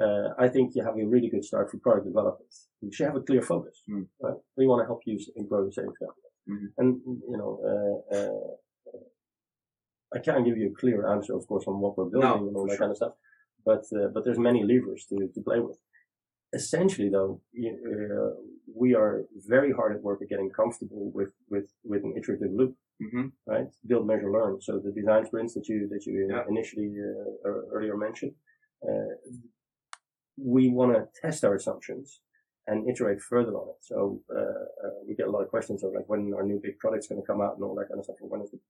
Uh, I think you have a really good start for product development. You should have a clear focus. Mm. Right? We want to help you s- grow your savings capital. Mhm. And, you know, uh, uh, I can't give you a clear answer, of course, on what we're building No, and all that sure. kind of stuff. But, uh, but there's many levers to, to play with. Essentially, though, you, uh, we are very hard at work at getting comfortable with, with, with an iterative loop hmm right? Build, measure, learn. So the design sprints that you that you Yeah. initially uh, earlier mentioned, uh, we want to test our assumptions and iterate further on it. So uh, uh, we get a lot of questions of like when our new big product's going to come out and all that kind of stuff. Or when is the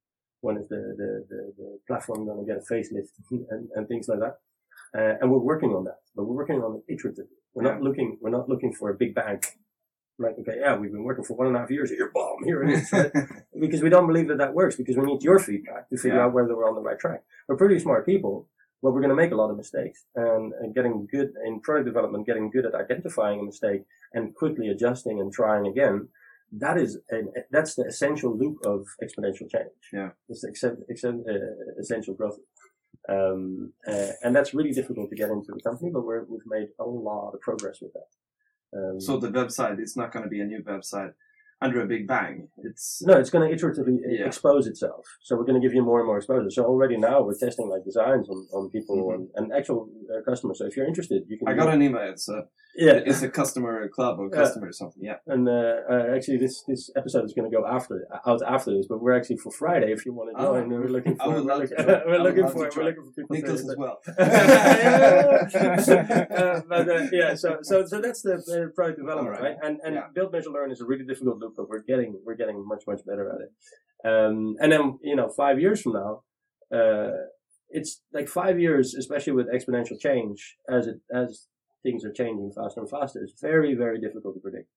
when is the the, the, the platform going to get a facelift and, and things like that. Uh, and we're working on that, but we're working on it iteratively. We're not looking we're not looking for a big bang. Like okay, yeah, we've been working for one and a half years. Here, bomb, here it is. Right? because we don't believe that that works because we need your feedback to figure Yeah. out whether we're on the right track. We're pretty smart people, but we're going to make a lot of mistakes and, and getting good in product development, getting good at identifying a mistake and quickly adjusting and trying again. That is, a, that's the essential loop of exponential change. Yeah. It's the exce- exce- uh, essential growth. Um, uh, and that's really difficult to get into the company, but we're, we've made a lot of progress with that. Um, So the website is not going to be a new website under a big bang. It's No, it's going to iteratively Yeah. expose itself. So we're going to give you more and more exposure. So already now we're testing like designs on, on people Mhm. and, and actual uh, customers. So if you're interested, you can. I got it. an email. It's a yeah. it's a customer club or Yeah. customer or something. Yeah. And uh, uh, actually, this this episode is going to go after out after this, but we're actually for Friday. If you want to join. Oh, we're looking for we're, love look- to try. I we're looking for we're looking for people. Nicholas as well. uh, but uh, yeah, so so so that's the uh, product development, right. right? And and Yeah. build, measure, learn is a really difficult loop, but we're getting we're getting much much better at it. Um, and then you know, five years from now, uh, it's like five years, especially with exponential change, as it as things are changing faster and faster. It's very very difficult to predict.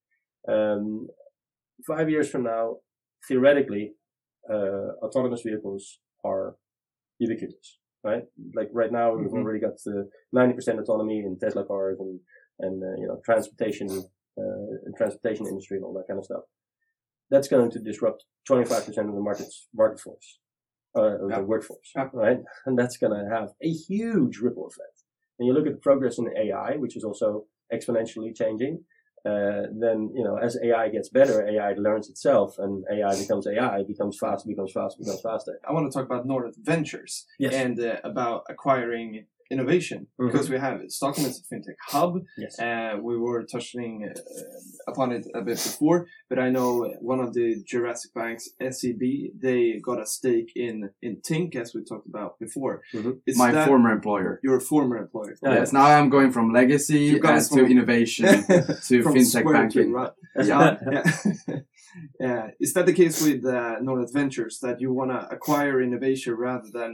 Um, five years from now, theoretically, uh, autonomous vehicles are ubiquitous, right? Like right now, we've Mhm. already got the 90% autonomy in Tesla cars and, and, uh, you know, transportation, uh, transportation industry and all that kind of stuff. That's going to disrupt 25% of the market's market force, uh, Yeah. the workforce, Yeah. right? And that's going to have a huge ripple effect. And you look at the progress in AI, which is also exponentially changing, uh, then you know as AI gets better, AI learns itself, and AI becomes AI, becomes faster, becomes faster, becomes faster. I want to talk about Nordnet Ventures Yes. and uh, about acquiring innovation Mhm. because we have Stockholm is a fintech hub. Yes. Uh, we were touching uh, upon it a bit before, but I know one of the Jurassic banks, SEB, they got a stake in in Tink, as we talked about before. Mhm. Is My former employer. your former employer? Yeah. Yes, now I'm going from legacy You've uh, to innovation to fintech banking. To, right? Yeah. yeah. yeah. Is that the case with uh, Nordnet Ventures that you want to acquire innovation rather than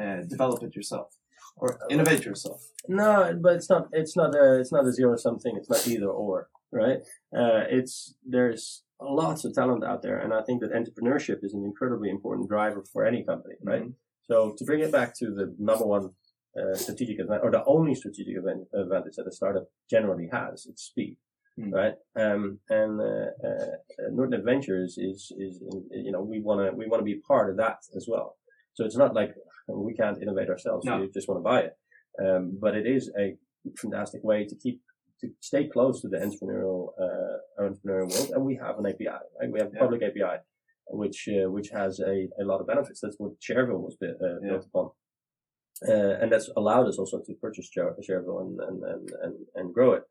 uh, develop it yourself or innovate yourself? No, but it's not. It's not a. It's not a zero sum thing. It's not either or, right? Uh, it's there's lots of talent out there, and I think that entrepreneurship is an incredibly important driver for any company, right? Mhm. So to bring it back to the number one uh, strategic advantage, or the only strategic advantage that a startup generally has, it's speed, Mm. right? Um, and uh, uh, Nordnet Ventures is is you know we want to we want to be part of that as well. So it's not like we can't innovate ourselves. No. We just want to buy it. Um, but it is a fantastic way to keep to stay close to the entrepreneurial uh, entrepreneurial world, and we have an API. Right? We have a Yeah. public API, which uh, which has a, a lot of benefits. That's what Shareville was built, uh, Yeah. built upon, uh, and that's allowed us also to purchase Share- Shareville and and, and and and grow it.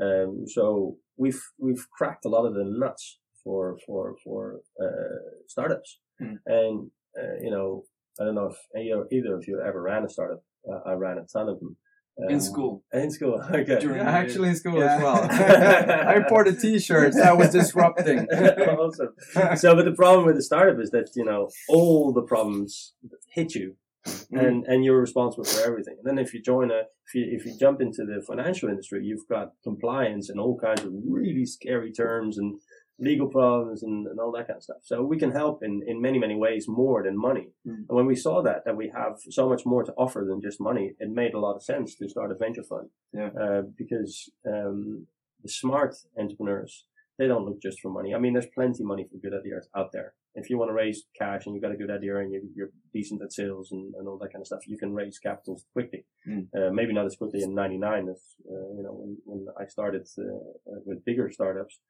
Um, so we've we've cracked a lot of the nuts for for for uh, startups, Hmm. and uh, you know I don't know if either, either of you ever ran a startup. Uh, I ran a ton of them. In Um, school. In school. Okay. During- Yeah, actually in school Yeah. as well. I imported t-shirts. That was disrupting. awesome. So, but the problem with the startup is that you know all the problems hit you, Mm. and and you're responsible for everything. And then if you join a, if you if you jump into the financial industry, you've got compliance and all kinds of really scary terms and legal problems and, and all that kind of stuff. So we can help in in many many ways more than money. Mm. And when we saw that that we have so much more to offer than just money, it made a lot of sense to start a venture fund. Yeah. Uh, because um, the smart entrepreneurs they don't look just for money. I mean, there's plenty of money for good ideas out there. If you want to raise cash and you've got a good idea and you're, you're decent at sales and, and all that kind of stuff, you can raise capital quickly. Mm. Uh, maybe not as quickly in 99 as, uh, you know, when, when I started uh, with bigger startups,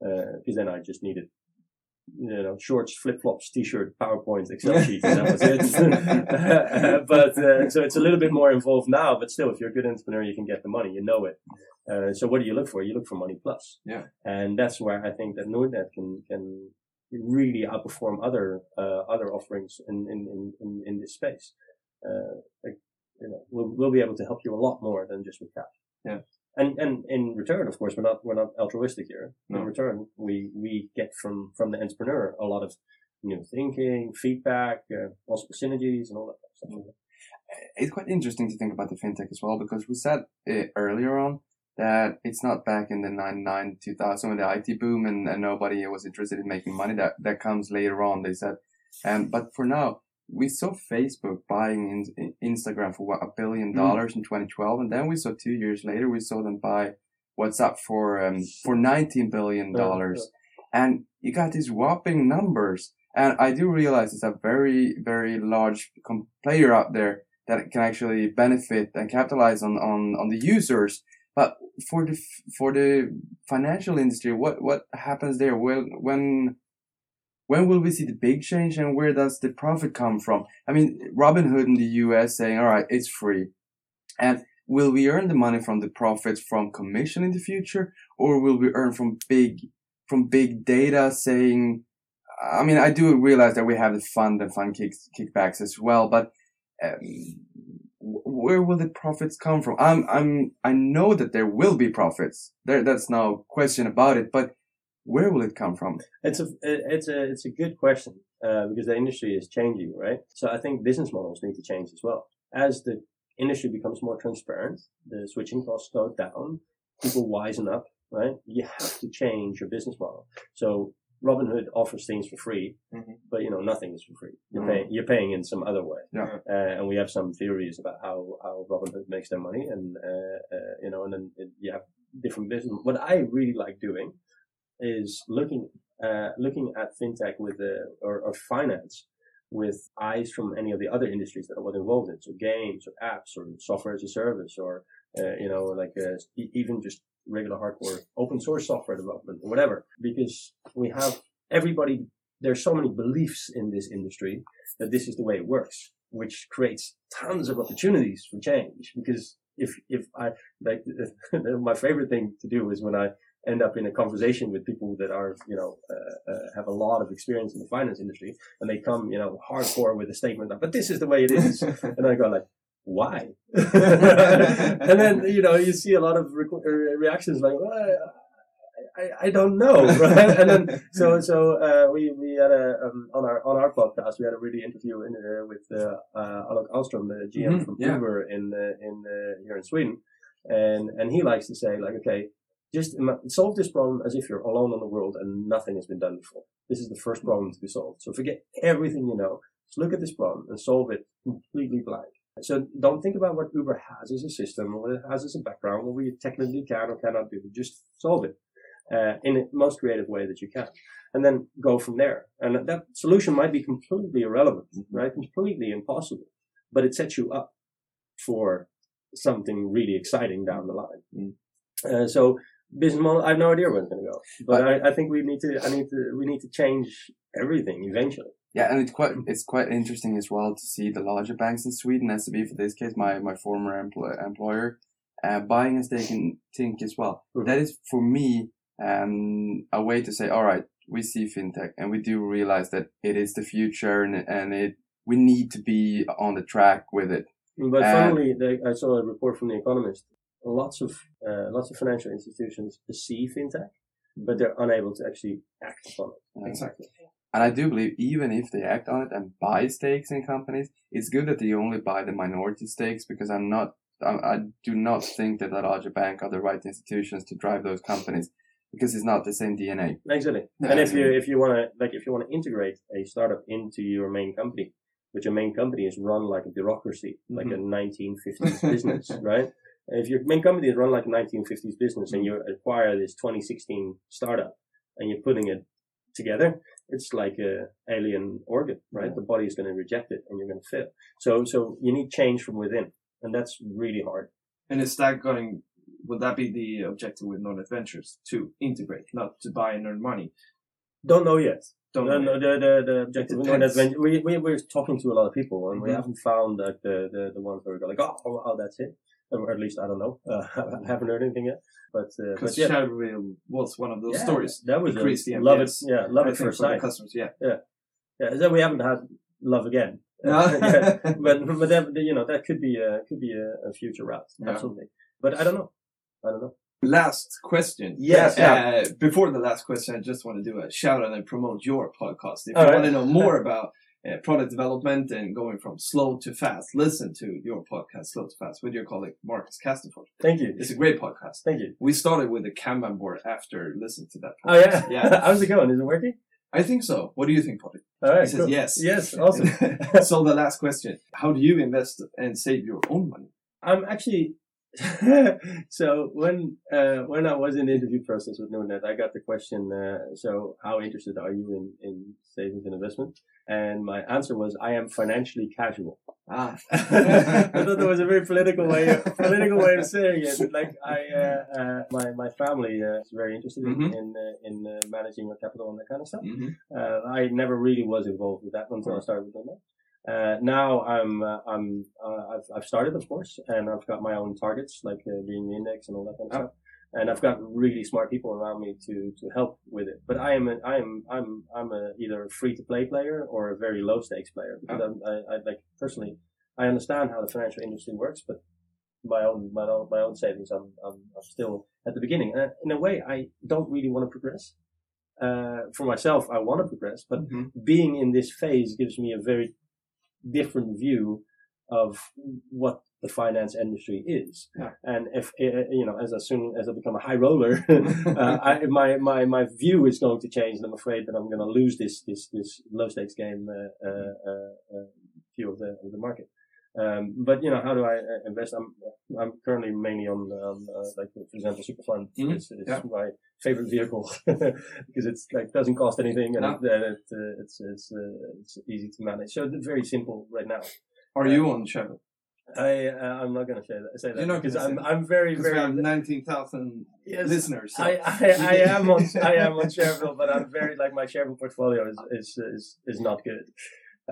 because then I just needed, you know, shorts, flip flops, t-shirt, PowerPoint, Excel sheet, and that was it. but, uh, so it's a little bit more involved now, but still, if you're a good entrepreneur, you can get the money, you know it. Uh, so what do you look for? You look for money plus. Yeah. And that's where I think that Nordnet can, can really outperform other, uh, other offerings in, in, in, in, in this space. Uh, like, you know, we'll, we'll be able to help you a lot more than just with cash. Yeah. And, and in return, of course, we're not, we're not altruistic here. No. In return, we, we get from, from the entrepreneur a lot of new thinking, feedback, uh, possible synergies and all that stuff. it's quite interesting to think about the fintech as well because we said uh, earlier on that it's not back in the 99 2000 when the IT boom and, and nobody was interested in making money that that comes later on they said um, but for now we saw Facebook buying in, in Instagram for what a billion Mm. dollars in 2012 and then we saw two years later we saw them buy WhatsApp for um, for 19 billion dollars and you got these whopping numbers and I do realize it's a very, very large com- player out there that can actually benefit and capitalize on, on, on the users. But for the, f- for the financial industry, what, what happens there? Well, when, when will we see the big change and where does the profit come from? I mean, Robinhood in the US saying, all right, it's free. And will we earn the money from the profits from commission in the future or will we earn from big, from big data saying, I mean, I do realize that we have the fund and fund kickbacks as well, but um, where will the profits come from? I'm, I'm, I know that there will be profits. There, that's no question about it. But where will it come from? It's a it's a it's a good question uh, because the industry is changing, right? So I think business models need to change as well. As the industry becomes more transparent, the switching costs go down, people wisen up, right? You have to change your business model. So Robinhood offers things for free, Mhm. but you know nothing is for free. You're Mhm. paying you're paying in some other way. Yeah. Uh, and we have some theories about how how Robinhood makes their money, and uh, uh, you know, and then it, you have different business. What I really like doing is looking uh, looking at fintech with the or, or finance with eyes from any of the other industries that I was involved in, so games or apps or software as a service or uh, you know like uh, even just regular hardcore open source software development or whatever, because we have everybody. There's so many beliefs in this industry that this is the way it works, which creates tons of opportunities for change. Because if if I like my favorite thing to do is when I end up in a conversation with people that are, you know, uh, uh, have a lot of experience in the finance industry, and they come, you know, hardcore with a statement, like, but this is the way it is, and I go like, why? and then you know you see a lot of re- re- reactions like, well, I, I, I don't know, right? and then so so uh, we we had a um, on our on our podcast we had a really interview in uh, with uh, uh, Alok Alstrom, the GM Mhm, from yeah. Uber in uh, in uh, here in Sweden, and and he likes to say like, okay, just solve this problem as if you're alone in the world and nothing has been done before. This is the first problem to be solved. So forget everything you know. Just look at this problem and solve it completely blind. So don't think about what Uber has as a system or what it has as a background, what we technically can or cannot do. Just solve it uh, in the most creative way that you can, and then go from there. And that solution might be completely irrelevant, right? Completely impossible, but it sets you up for something really exciting down the line. Uh, so business model, I have no idea where it's going to go, but I, I think we need to, I need to, we need to change everything eventually. Yeah, and it's quite it's quite interesting as well to see the larger banks in Sweden, SEB for this case, my my former employ, employer, uh, buying a stake in Tink as well. Mhm. That is for me um, a way to say, all right, we see fintech and we do realize that it is the future and and it we need to be on the track with it. But Uh, finally, I saw a report from The Economist. Lots of uh, lots of financial institutions see fintech, hmm. but they're unable to actually act upon it. Hmm. Exactly. And I do believe even if they act on it and buy stakes in companies, it's good that they only buy the minority stakes because I'm not, I, I do not think that a larger bank are the right institutions to drive those companies because it's not the same DNA. Exactly. Yeah, and if you if you want to like if you want to integrate a startup into your main company, which your main company is run like a bureaucracy, like mm-hmm. a 1950s business, right? If your main company is run like a 1950s business and you acquire this 2016 startup and you're putting it together, it's like a alien organ, right? The body is going to reject it and you're going to fail. So so you need change from within, and that's really hard. And is that going? Would that be the objective with Nordnet Ventures to integrate, not to buy and earn money? Don't know yet. Don't no, know. no, the, the, the objective It no, that's we, we, we're talking to a lot of people and we Mhm. haven't found like the, the, the ones where we go like, oh, oh, oh, that's it. Or at least I don't know. Uh, I haven't heard anything yet. But, uh, but yeah. Shareville was one of those Yeah, stories. That was Increase a, the love it. Yeah, love I it first for sight. customers. Yeah. Yeah, yeah. so we haven't had love again. No. Yeah, but but that, you know that could be a could be a, a future route. Yeah. Absolutely. But I don't know. I don't know. Last question. Yes. Uh, before the last question, I just want to do a shout out and promote your podcast. If All you right. want to know more about uh, product development and going from slow to fast, listen to your podcast, Slow to Fast, with your colleague Marcus Castenfors. Thank you. It's a great podcast. Thank you. We started with a Kanban board after listening to that. Podcast. Oh yeah. Yeah. How's it going? Is it working? I think so. What do you think, Patrick? All right. He says cool. yes. Yes. Awesome. so the last question: How do you invest and save your own money? I'm actually so when uh, when I was in the interview process with Nordnet, I got the question. Uh, so how interested are you in in savings and investment? And my answer was, I am financially casual. Ah, I thought that was a very political way of, political way of saying it. Like I, uh, uh, my my family uh, is very interested in Mhm. in, uh, in uh, managing our capital and that kind of stuff. mhm. Uh, I never really was involved with that until I started with Nordnet. Uh, now I'm, uh, I'm, uh, I've, I've started, of course, and I've got my own targets, like uh, being the index and all that kind of Oh. stuff. And I've got really smart people around me to, to help with it. But I am, a, I am, I'm, I'm a, either a free to play player or a very low stakes player because I'm, I, I like personally, I understand how the financial industry works, but my own, my own, my own savings, I'm, I'm, I'm still at the beginning. And in a way, I don't really want to progress. Uh, for myself, I want to progress, but Mhm. being in this phase gives me a very different view of what the finance industry is. Yeah. And if, uh, you know, as, as soon as I become a high roller, uh, I, my, my, my view is going to change. And I'm afraid that I'm going to lose this, this, this low stakes game, uh, uh, uh, uh, view of the, of the market. Um, but you know, how do I uh, invest? I'm I'm currently mainly on um, uh, like for example, Superfund. Mhm. It's, it's Yeah. my favorite vehicle because it's like doesn't cost anything and No. it, uh, it, uh, it's it's uh, it's easy to manage. So it's very simple right now. Are you on Shareville? I uh, I'm not gonna say that, say that You're not because I'm. I'm very very have 19,000 Yes, listeners. so- I, I, I am on I am on Shareville, but I'm very like my Shareville portfolio is is is, is not good.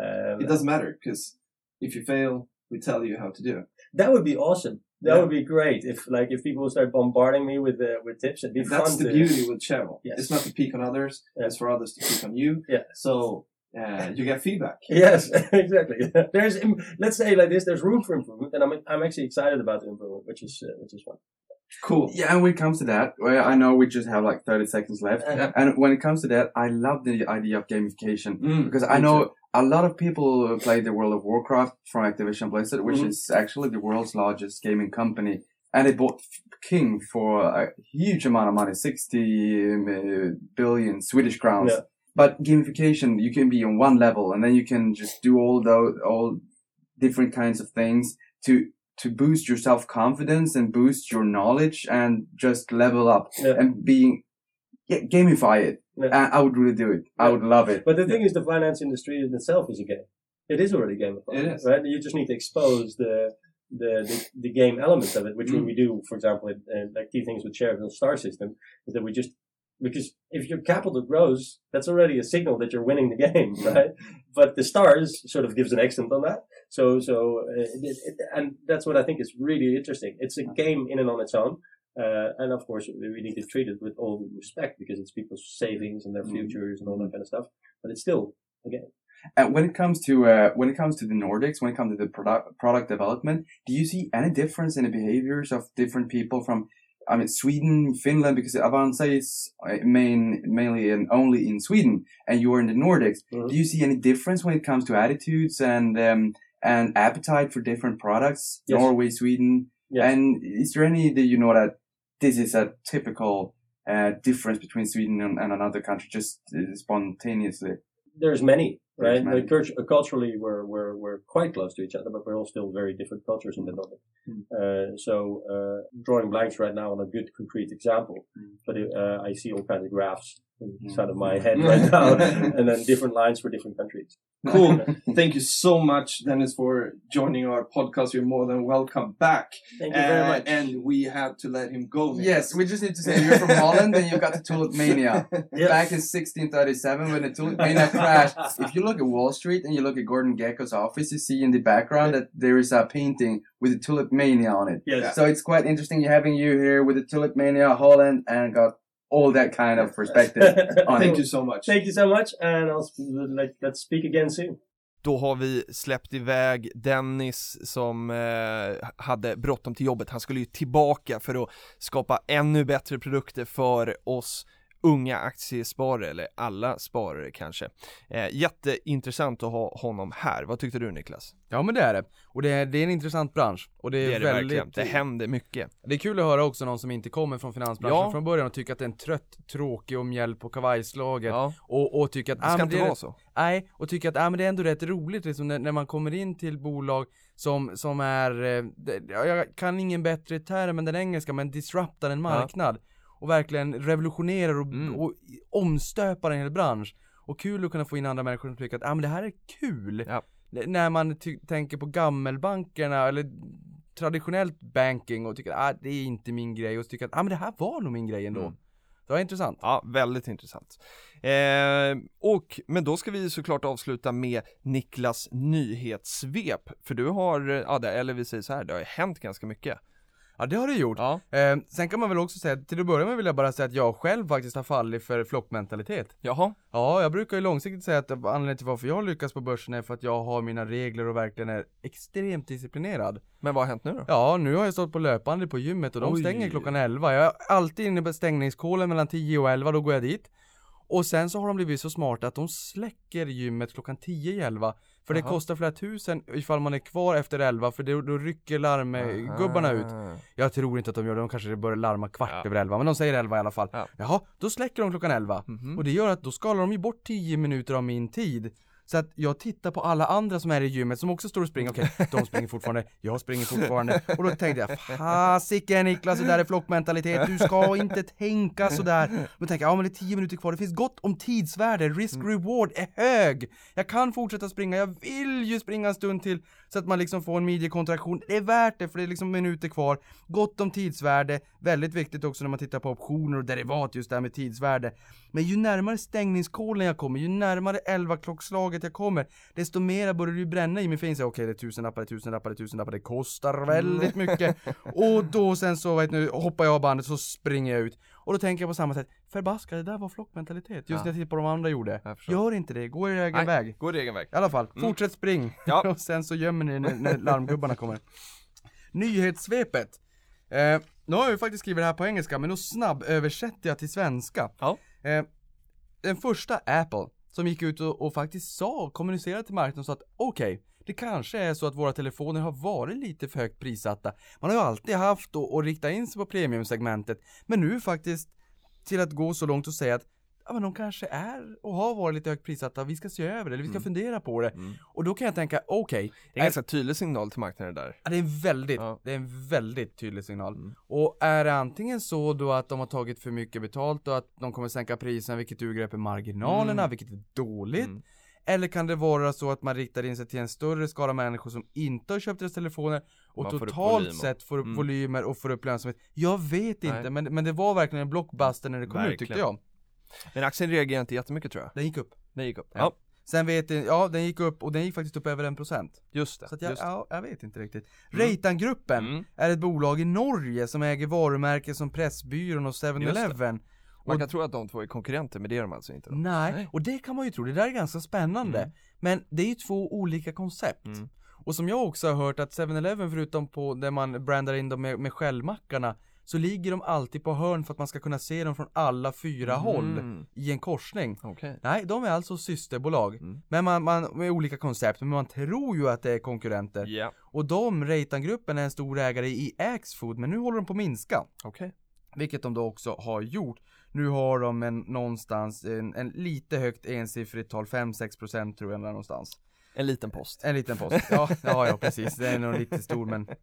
Um, it doesn't matter because if you fail, we tell you how to do it. That would be awesome. That Yeah. would be great if like if people start bombarding me with uh, with tips. It'd be That's fun the to, beauty with Shareville. Yes. It's not to peak on others, Yeah. it's for others to peak on you. Yeah. So uh, you get feedback. Yes, exactly. There's let's say like this. There's room for improvement, and I'm I'm actually excited about the improvement, which is uh, which is fun. Cool. Yeah, and when it comes to that, well, I know we just have like 30 seconds left. Uh-huh. And when it comes to that, I love the idea of gamification. Mm, Because I know too. A lot of people play the World of Warcraft from Activision Blizzard, which Mhm. is actually the world's largest gaming company. And they bought King for a huge amount of money, 60 um, uh, billion Swedish crowns. Yeah. But gamification, you can be on one level and then you can just do all those, all different kinds of things to, to boost your self-confidence and boost your knowledge and just level up Yeah. and being, yeah, gamify it. Yeah. And I would really do it. I would love it. But the thing is, the finance industry in itself is a game. It is already gamified, It is. right? You just need to expose the the the, the game elements of it, which Mm. we do, for example, in, like key things with Shareville Star System, is that we just because if your capital grows, that's already a signal that you're winning the game, right? But the stars sort of gives an accent on that. So, so, uh, it, it, and that's what I think is really interesting. It's a game in and on its own. Uh, and of course, we need to treat it with all respect because it's people's savings and their Mhm. futures and all that kind of stuff. But it's still again. And when it comes to uh, when it comes to the Nordics, when it comes to the product product development, do you see any difference in the behaviors of different people from I mean, Sweden, Finland, because Avanza is uh, main, mainly and only in Sweden, and you are in the Nordics. Mhm. Do you see any difference when it comes to attitudes and um, and appetite for different products? Yes. Norway, Sweden, Yes. and is there any that you know that this is a typical uh, difference between Sweden and, and another country, just uh, spontaneously? There's many, There's right? many. Like, culturally, we're, we're, we're quite close to each other, but we're all still very different cultures in the Nordic. Mm. Uh, so, uh, drawing blanks right now on a good concrete example, Mm. but uh, I see all kinds of graphs. Inside of my head right now, and then different lines for different countries. Cool. Thank you so much, Dennis, for joining our podcast. You're more than welcome back. Thank you very Uh, much. And we have to let him go. Nick. Yes, we just need to say you're from Holland and you got the Tulip Mania. Yes. Back in 1637 when the Tulip Mania crashed. If you look at Wall Street and you look at Gordon Gekko's office, you see in the background that there is a painting with the Tulip Mania on it. Yes. So it's quite interesting having you here with the Tulip Mania Holland and got all that kind of perspective on Thank it. you so much. Thank you so much, and I'll sp- like, let's speak again soon. Då har vi släppt iväg Dennis som eh, hade bråttom till jobbet. Han skulle ju tillbaka för att skapa ännu bättre produkter för oss unga aktiesparare, eller alla sparare kanske. Eh, jätteintressant att ha honom här. Vad tyckte du Niklas? Ja men det är det. Och det är, det är en intressant bransch. Och det är, Det är det väldigt... verkligen. Det händer mycket. Det är kul att höra också någon som inte kommer från finansbranschen Ja. från början och tycker att det är en trött, tråkig och mjäll på kavajslaget. Ja, Och, och tycker att det ah, ska men inte vara så. Nej, och tycker att ah, men det är ändå rätt roligt liksom när, när man kommer in till bolag som, som är, eh, ja, jag kan ingen bättre term än den engelska, men disruptar en marknad. Och verkligen revolutionerar och, Mm. och omstöpar en hel bransch. Och kul att kunna få in andra människor som tycker att ah, men det här är kul. Ja. När man tänker på gammelbankerna eller traditionellt banking och tycker att ah, det är inte min grej och tycker att ah, men det här var nog min grej ändå. Mm. Det var intressant. Ja, väldigt intressant. Eh, och, men då ska vi såklart avsluta med Niklas nyhetssvep, för du har, ja, det, eller vi säger så här, det har ju hänt ganska mycket. Ja det har det gjort. Ja, Eh, sen kan man väl också säga, till att börja med vill jag bara säga att jag själv faktiskt har fallit för flockmentalitet. jaha, Ja, jag brukar ju långsiktigt säga att anledningen till varför jag lyckas på börsen är för att jag har mina regler och verkligen är extremt disciplinerad. men vad har hänt nu då? Ja, nu har jag stått på löpande på gymmet och de Oj. stänger klockan 11. Jag är alltid inne på stängningskålen mellan 10 och 11, då går jag dit. Och sen så har de blivit så smarta att de släcker gymmet klockan 10 i 11. För det Jaha. kostar flera tusen ifall man är kvar efter 11, för då, då rycker larmgubbarna ut. Jag tror inte att de gör det, de kanske börjar larma kvart Ja. över 11, men de säger 11 i alla fall. Ja. Jaha, då släcker de klockan 11. Mhm. Och det gör att då skalar de ju bort 10 minuter av min tid. Så att jag tittar på alla andra som är i gymmet som också står och springer, okej, de springer fortfarande, jag springer fortfarande. Och då tänkte jag, fasiken Niklas, det där är flockmentalitet, du ska inte tänka sådär. Men tänker jag, ja men det är tio minuter kvar, det finns gott om tidsvärde, risk-reward är hög. Jag kan fortsätta springa, jag vill ju springa en stund till så att man liksom får en midjekontraktion. Det är värt det för det är liksom minuter kvar. Gott om tidsvärde, väldigt viktigt också när man tittar på optioner och derivat just det här med tidsvärde. Men ju närmare stängningskolen jag kommer, ju närmare 11 klockslaget jag kommer, desto mera börjar ju bränna i jag inser, okej det är tusenlappar, det är tusenlappar, det är tusenlappar, det kostar väldigt mycket. Och då sen så vet nu, hoppar jag av bandet så springer jag ut. Och då tänker jag på samma sätt, förbaskat det där var flockmentalitet. Just Ja. när jag tittar på de andra gjorde. Gör inte det, gå er egen Nej. väg. Gå din egen väg. I alla fall, fortsätt spring. Ja. och sen så gömmer ni när, när larmgubbarna kommer. Nyhetssvepet. Eh, nu har jag ju faktiskt skrivit det här på engelska, men då snabböversätter jag till svenska. Ja. Eh, den första Apple, som gick ut och, och faktiskt sa, kommunicerade till marknaden och sa att okej, det kanske är så att våra telefoner har varit lite för högt prissatta. Man har ju alltid haft och, och riktat in sig på premiumsegmentet, men nu faktiskt till att gå så långt och säga att ja men de kanske är och har varit lite högt prissatta, vi ska se över det, eller vi ska fundera på det. Mm. Och då kan jag tänka, okej, Det är en ganska tydlig signal till marknaden där. Ja, det är en väldigt, Ja. det är en väldigt tydlig signal. Mm. Och är det antingen så då att de har tagit för mycket betalt och att de kommer sänka priserna vilket urgröper marginalerna, Mm. vilket är dåligt. Eller kan det vara så att man riktar in sig till en större skala människor som inte har köpt deras telefoner och Man får totalt och- sett får upp Mm. volymer och får upp lönsamhet. Jag vet Nej. inte, men, men det var verkligen en blockbuster när det kom ut tyckte Verkligen. jag. Men aktien reagerar inte jättemycket tror jag. Den gick upp. Den gick upp. Ja. Ja, Sen vet jag, ja den gick upp och den gick faktiskt upp över en procent. just det. Så att jag, just det. ja, jag vet inte riktigt. Mm. Reitangruppen Mm. är ett bolag i Norge som äger varumärken som Pressbyrån och 7-Eleven. Man Och- kan tro att de två är konkurrenter, men det är de alltså inte då. Nej, Nej. och det kan man ju tro, det där är ganska spännande. Mm. Men det är ju två olika koncept. Mm. Och som jag också har hört att 7-Eleven förutom på där man brandar in dem med, med skällmackarna så ligger de alltid på hörn för att man ska kunna se dem från alla fyra håll Mm. i en korsning. Okej. Nej, de är alltså systerbolag. Mm. Men man, man, med olika koncept, men man tror ju att det är konkurrenter. Ja, Och de, Reitan-gruppen, är en stor ägare i Axfood, men nu håller de på att minska. okej. Vilket de då också har gjort. Nu har de en, någonstans en, en lite högt ensiffrigt tal, 5-6% tror jag någonstans. En liten post. En liten post. Ja, ja, ja precis. Det är nog lite stor men.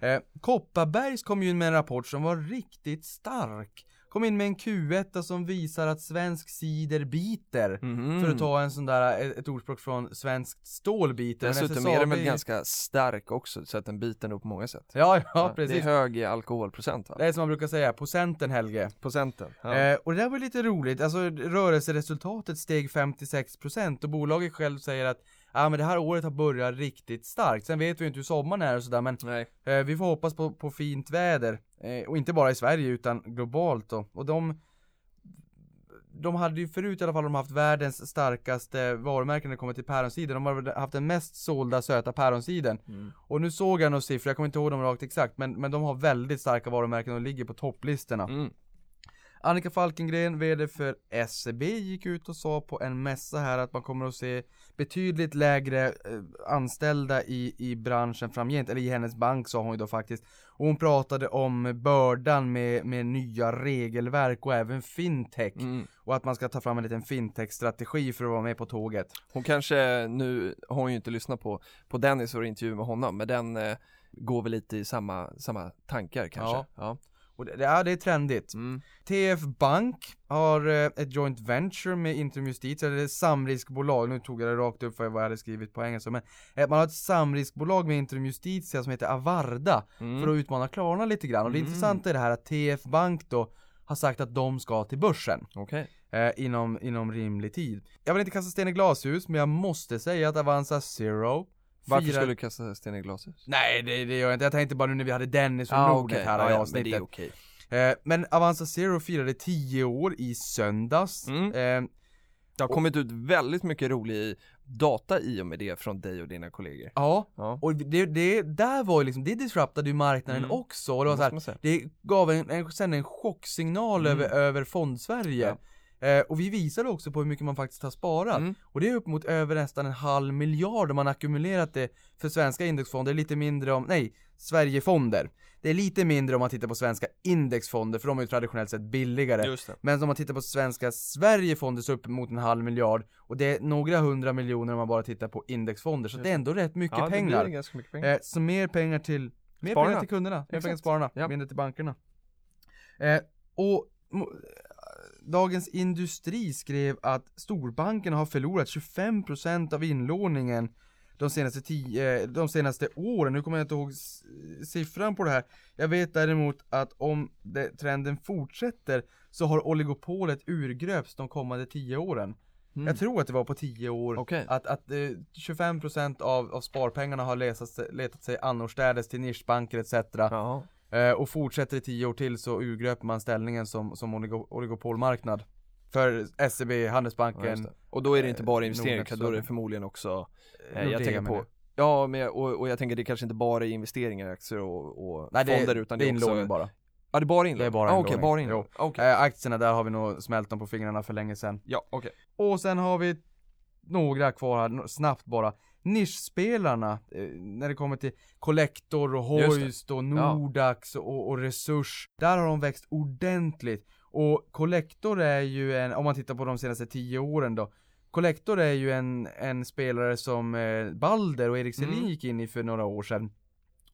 Eh, Kopparbergs kom ju med en rapport som var riktigt stark. Kom in med en Q1 som visar att svensk cider biter. Mhm. För att ta en sån där, ett, ett ordspråk från svenskt stål biter. Dessutom är den väl SSAB ganska stark också, så att den biter nog på många sätt. Ja, ja, Det är precis. hög alkoholprocent va? Det är som man brukar säga, procenten Helge. Procenten. Ja. Eh, och det där var lite roligt, alltså rörelseresultatet steg 56% och bolaget själv säger att Ja men det här året har börjat riktigt starkt, sen vet vi ju inte hur sommaren är och sådär men eh, vi får hoppas på, på fint väder. Eh, och inte bara i Sverige utan globalt då. Och de de hade ju förut i alla fall de haft världens starkaste varumärken när det kommer till päronsider. De har haft den mest sålda söta päronsiden. Mm. Och nu såg jag några siffror, jag kommer inte ihåg dem rakt exakt, men, men de har väldigt starka varumärken och ligger på topplistorna. Mm. Annika Falkengren, VD för SEB, gick ut och sa på en mässa här att man kommer att se betydligt lägre eh, anställda i, i branschen framgent, eller i hennes bank sa hon ju då faktiskt. Och hon pratade om bördan med, med nya regelverk och även fintech. Mm. Och att man ska ta fram en liten fintech-strategi för att vara med på tåget. Hon kanske, nu har hon ju inte lyssnat på, på Dennis och intervju med honom, men den eh, går väl lite i samma, samma tankar kanske? Ja. ja. Och det, ja, det är trendigt. Mm. TF Bank har eh, ett joint venture med Intrum Justitia, det är ett samriskbolag, nu tog jag det rakt upp för vad jag hade skrivit på engelska, men eh, man har ett samriskbolag med Intrum Justitia som heter Avarda Mm. för att utmana Klarna lite grann. Och det Mm. intressanta är det här att TF Bank då har sagt att de ska till börsen Okej. eh, inom, inom rimlig tid. Jag vill inte kasta sten i glashus, men jag måste säga att Avanza Zero Varför firar- skulle du kasta sten i glashus? Nej det, det gör jag inte, jag tänkte bara nu när vi hade Dennis från Ah, Nordnet okej. här Ja, i ja, men avsnittet. är okej. Eh, men Avanza Zero firade 10 år i söndags. Mm. Eh, Det har kommit ut väldigt mycket rolig data i och med det från dig och dina kollegor. ja, Ja, och det, det där var ju liksom, det disruptade ju marknaden Mm. också. Och det var så här, det gav en, en, sen en chocksignal Mm. över, över fondsverige. Eh, och vi visade också på hur mycket man faktiskt har sparat. Mm. Och det är upp mot över nästan en halv miljard om man ackumulerat det för svenska indexfonder, lite mindre om, nej, Sverigefonder. Det är lite mindre om man tittar på svenska indexfonder, för de är ju traditionellt sett billigare. Det. Men om man tittar på svenska Sverigefonder så upp mot en halv miljard och det är några hundra miljoner om man bara tittar på indexfonder så det är ändå rätt mycket ja, det pengar. blir ganska mycket pengar. Eh, så mer pengar till Mer Spararna. pengar till kunderna, mer pengar till spararna, Ja. mindre till bankerna. Eh, och Dagens Industri skrev att storbankerna har förlorat 25% av inlåningen de senaste, tio, de senaste åren. Nu kommer jag inte ihåg siffran på det här. Jag vet däremot att om det, trenden fortsätter så har oligopolet urgröps de kommande 10 åren. Mm. Jag tror att det var på 10 år. Okej. Att, att eh, 25% av, av sparpengarna har letat sig, letat sig annorstädes till nischbanker etc. Jaha. Eh, och fortsätter i 10 år till så urgröper man ställningen som, som oligo, oligopolmarknad. För SEB, Ja, Handelsbanken, det. Och då är det inte bara Eh, investeringar, då är det förmodligen också eh, Jag tänker på Ja, men, och, och jag tänker det kanske inte bara är investeringar i aktier och, och Nej det, fonder är- utan det är också inlåning bara. Ja det är bara inlåning? Det är bara ah, inlåning. Okej, bara inlåning. Jo. Okej. Eh, aktierna där har vi nog smält dem på fingrarna för länge sedan. Ja, okej. Och sen har vi några kvar här, snabbt bara. Nischspelarna, eh, när det kommer till Collector och. Hoist och Nordax och, och Resurs. Där har de växt ordentligt. Och Collector är ju en, om man tittar på de senaste tio åren då. Collector är ju en, en spelare som eh, Balder och Erik Selin Mm. gick in i för några år sedan.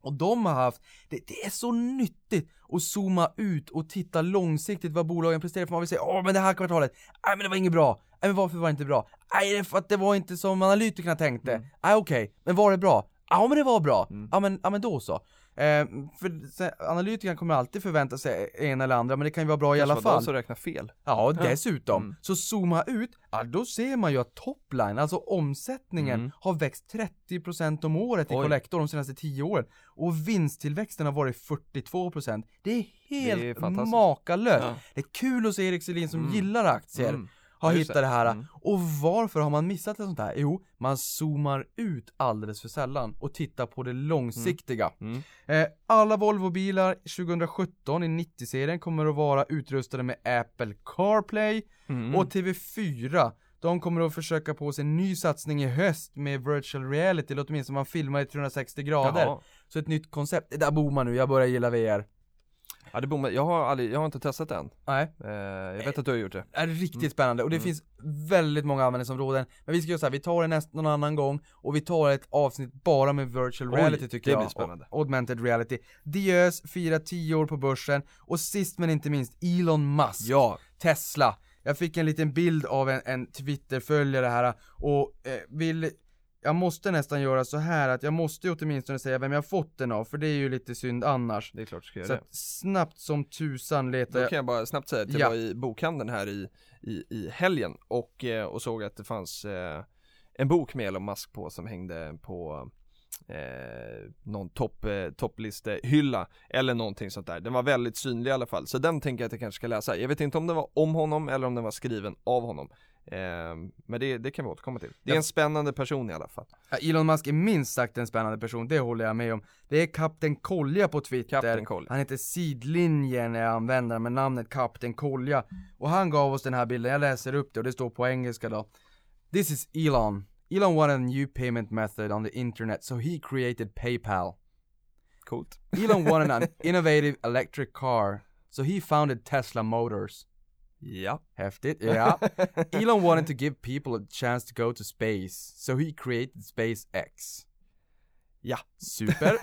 Och de har haft, det, det är så nyttigt att zooma ut och titta långsiktigt vad bolagen presterar för man vill säga åh men det här kvartalet, nej men det var inget bra, men varför var det inte bra? Nej det är för att det var inte som analytikerna tänkte, Mm. nej okej, men var det bra? Ja men det var bra, Mm. ja men, ja men då så. Eh, för så, analytikern kommer alltid förvänta sig en eller andra, men det kan ju vara bra i Kanske alla var fall. som räknar fel. Ja, dessutom. Mm. Så zooma ut, ja då ser man ju att topline, alltså omsättningen, Mm. har växt 30% om året i. Collector de senaste 10 åren. Och vinsttillväxten har varit 42%. Det är helt Det är makalöst. Ja. Det är kul att se Erik Selin som Mm. gillar aktier. Mm. Har Ja, hittat det här. Mm. Och varför har man missat ett sånt här? Jo, man zoomar ut alldeles för sällan och tittar på det långsiktiga. Mm. Eh, alla Volvo-bilar 2017 i 90-serien kommer att vara utrustade med Apple CarPlay Mm. och TV4 de kommer att försöka på sig en ny satsning i höst med virtual reality, eller åtminstone man filmar i 360 grader. Jaha. Så ett nytt koncept, det där bor man nu, jag börjar gilla VR. Ja, det bommar. Jag har aldrig, jag har inte testat det än. Nej, Eh, jag vet att du har gjort det. är riktigt Mm. spännande och det Mm. finns väldigt många användningsområden. Men vi ska göra så här, vi tar det näst, någon annan gång och vi tar ett avsnitt bara med virtual Oj, reality tycker det jag. blir spännande. Och augmented reality. Diös firar 10 år på börsen och sist men inte minst Elon Musk. Ja, Tesla. Jag fick en liten bild av en, en Twitter-följare här och eh, vill jag måste nästan göra så här att jag måste ju åtminstone säga vem jag fått den av, för det är ju lite synd annars. det är klart du ska göra Så det. snabbt som tusan letar Då jag kan jag bara snabbt säga att jag Ja. var i bokhandeln här i, i, i helgen och, eh, och såg att det fanns eh, en bok med Elon Musk på som hängde på eh, någon topp, eh, topplistehylla eller någonting sånt där. Den var väldigt synlig i alla fall, så den tänker jag att jag kanske ska läsa. Jag vet inte om den var om honom eller om den var skriven av honom. Eh, men det, det kan vi återkomma till. Det är en spännande person i alla fall. Ja, Elon Musk är minst sagt en spännande person, det håller jag med om. Det är Kapten Kolja på Twitter. Koll. Han heter Sidlinjen är användaren med namnet Kapten Kolja. Och han gav oss den här bilden, jag läser upp det och det står på engelska då. This is Elon. Elon wanted a new payment method on the internet so he created PayPal. Coolt. Elon wanted an innovative electric car so he founded Tesla Motors. Ja. Häftigt, Yeah. Elon wanted to give people a chance to go to space so he created SpaceX. Ja. Super.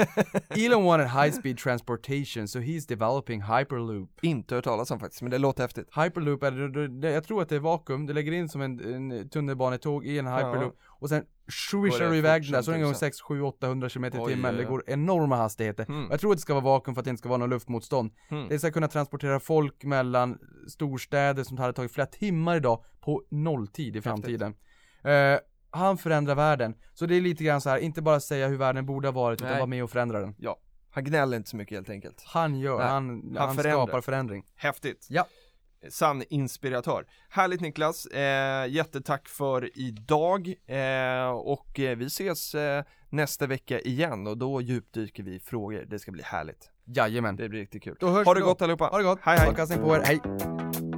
Elon wanted high speed transportation so he's developing Hyperloop. Inte hört talas om faktiskt, men det låter häftigt. Hyperloop är, det- det- jag tror att det är vakuum, du lägger in som en, en tunnelbanetåg i en hyperloop och sen swishar du det iväg den där, så den går tusan. 6, 7, 800 km i timmen, det går enorma hastigheter. Mm. Jag tror att det ska vara vakuum för att det inte ska vara något luftmotstånd. Mm. Det ska kunna transportera folk mellan storstäder som hade tagit flera timmar idag på nolltid i framtiden. Eh, han förändrar världen. Så det är lite grann så här, inte bara säga hur världen borde ha varit, utan Nej. vara med och förändra den. Ja. Han gnäller inte så mycket helt enkelt. Han gör, Nej, han, han han, skapar förändring. Häftigt. Ja. Sann inspiratör. Härligt Niklas, eh, jättetack för idag eh, och eh, vi ses eh, nästa vecka igen och då djupdyker vi i frågor. Det ska bli härligt. Jajamän. Det blir riktigt kul. Då hörs Ha det då. gott allihopa. Ha det gott. Hej hej. Strålkastning på er, hej.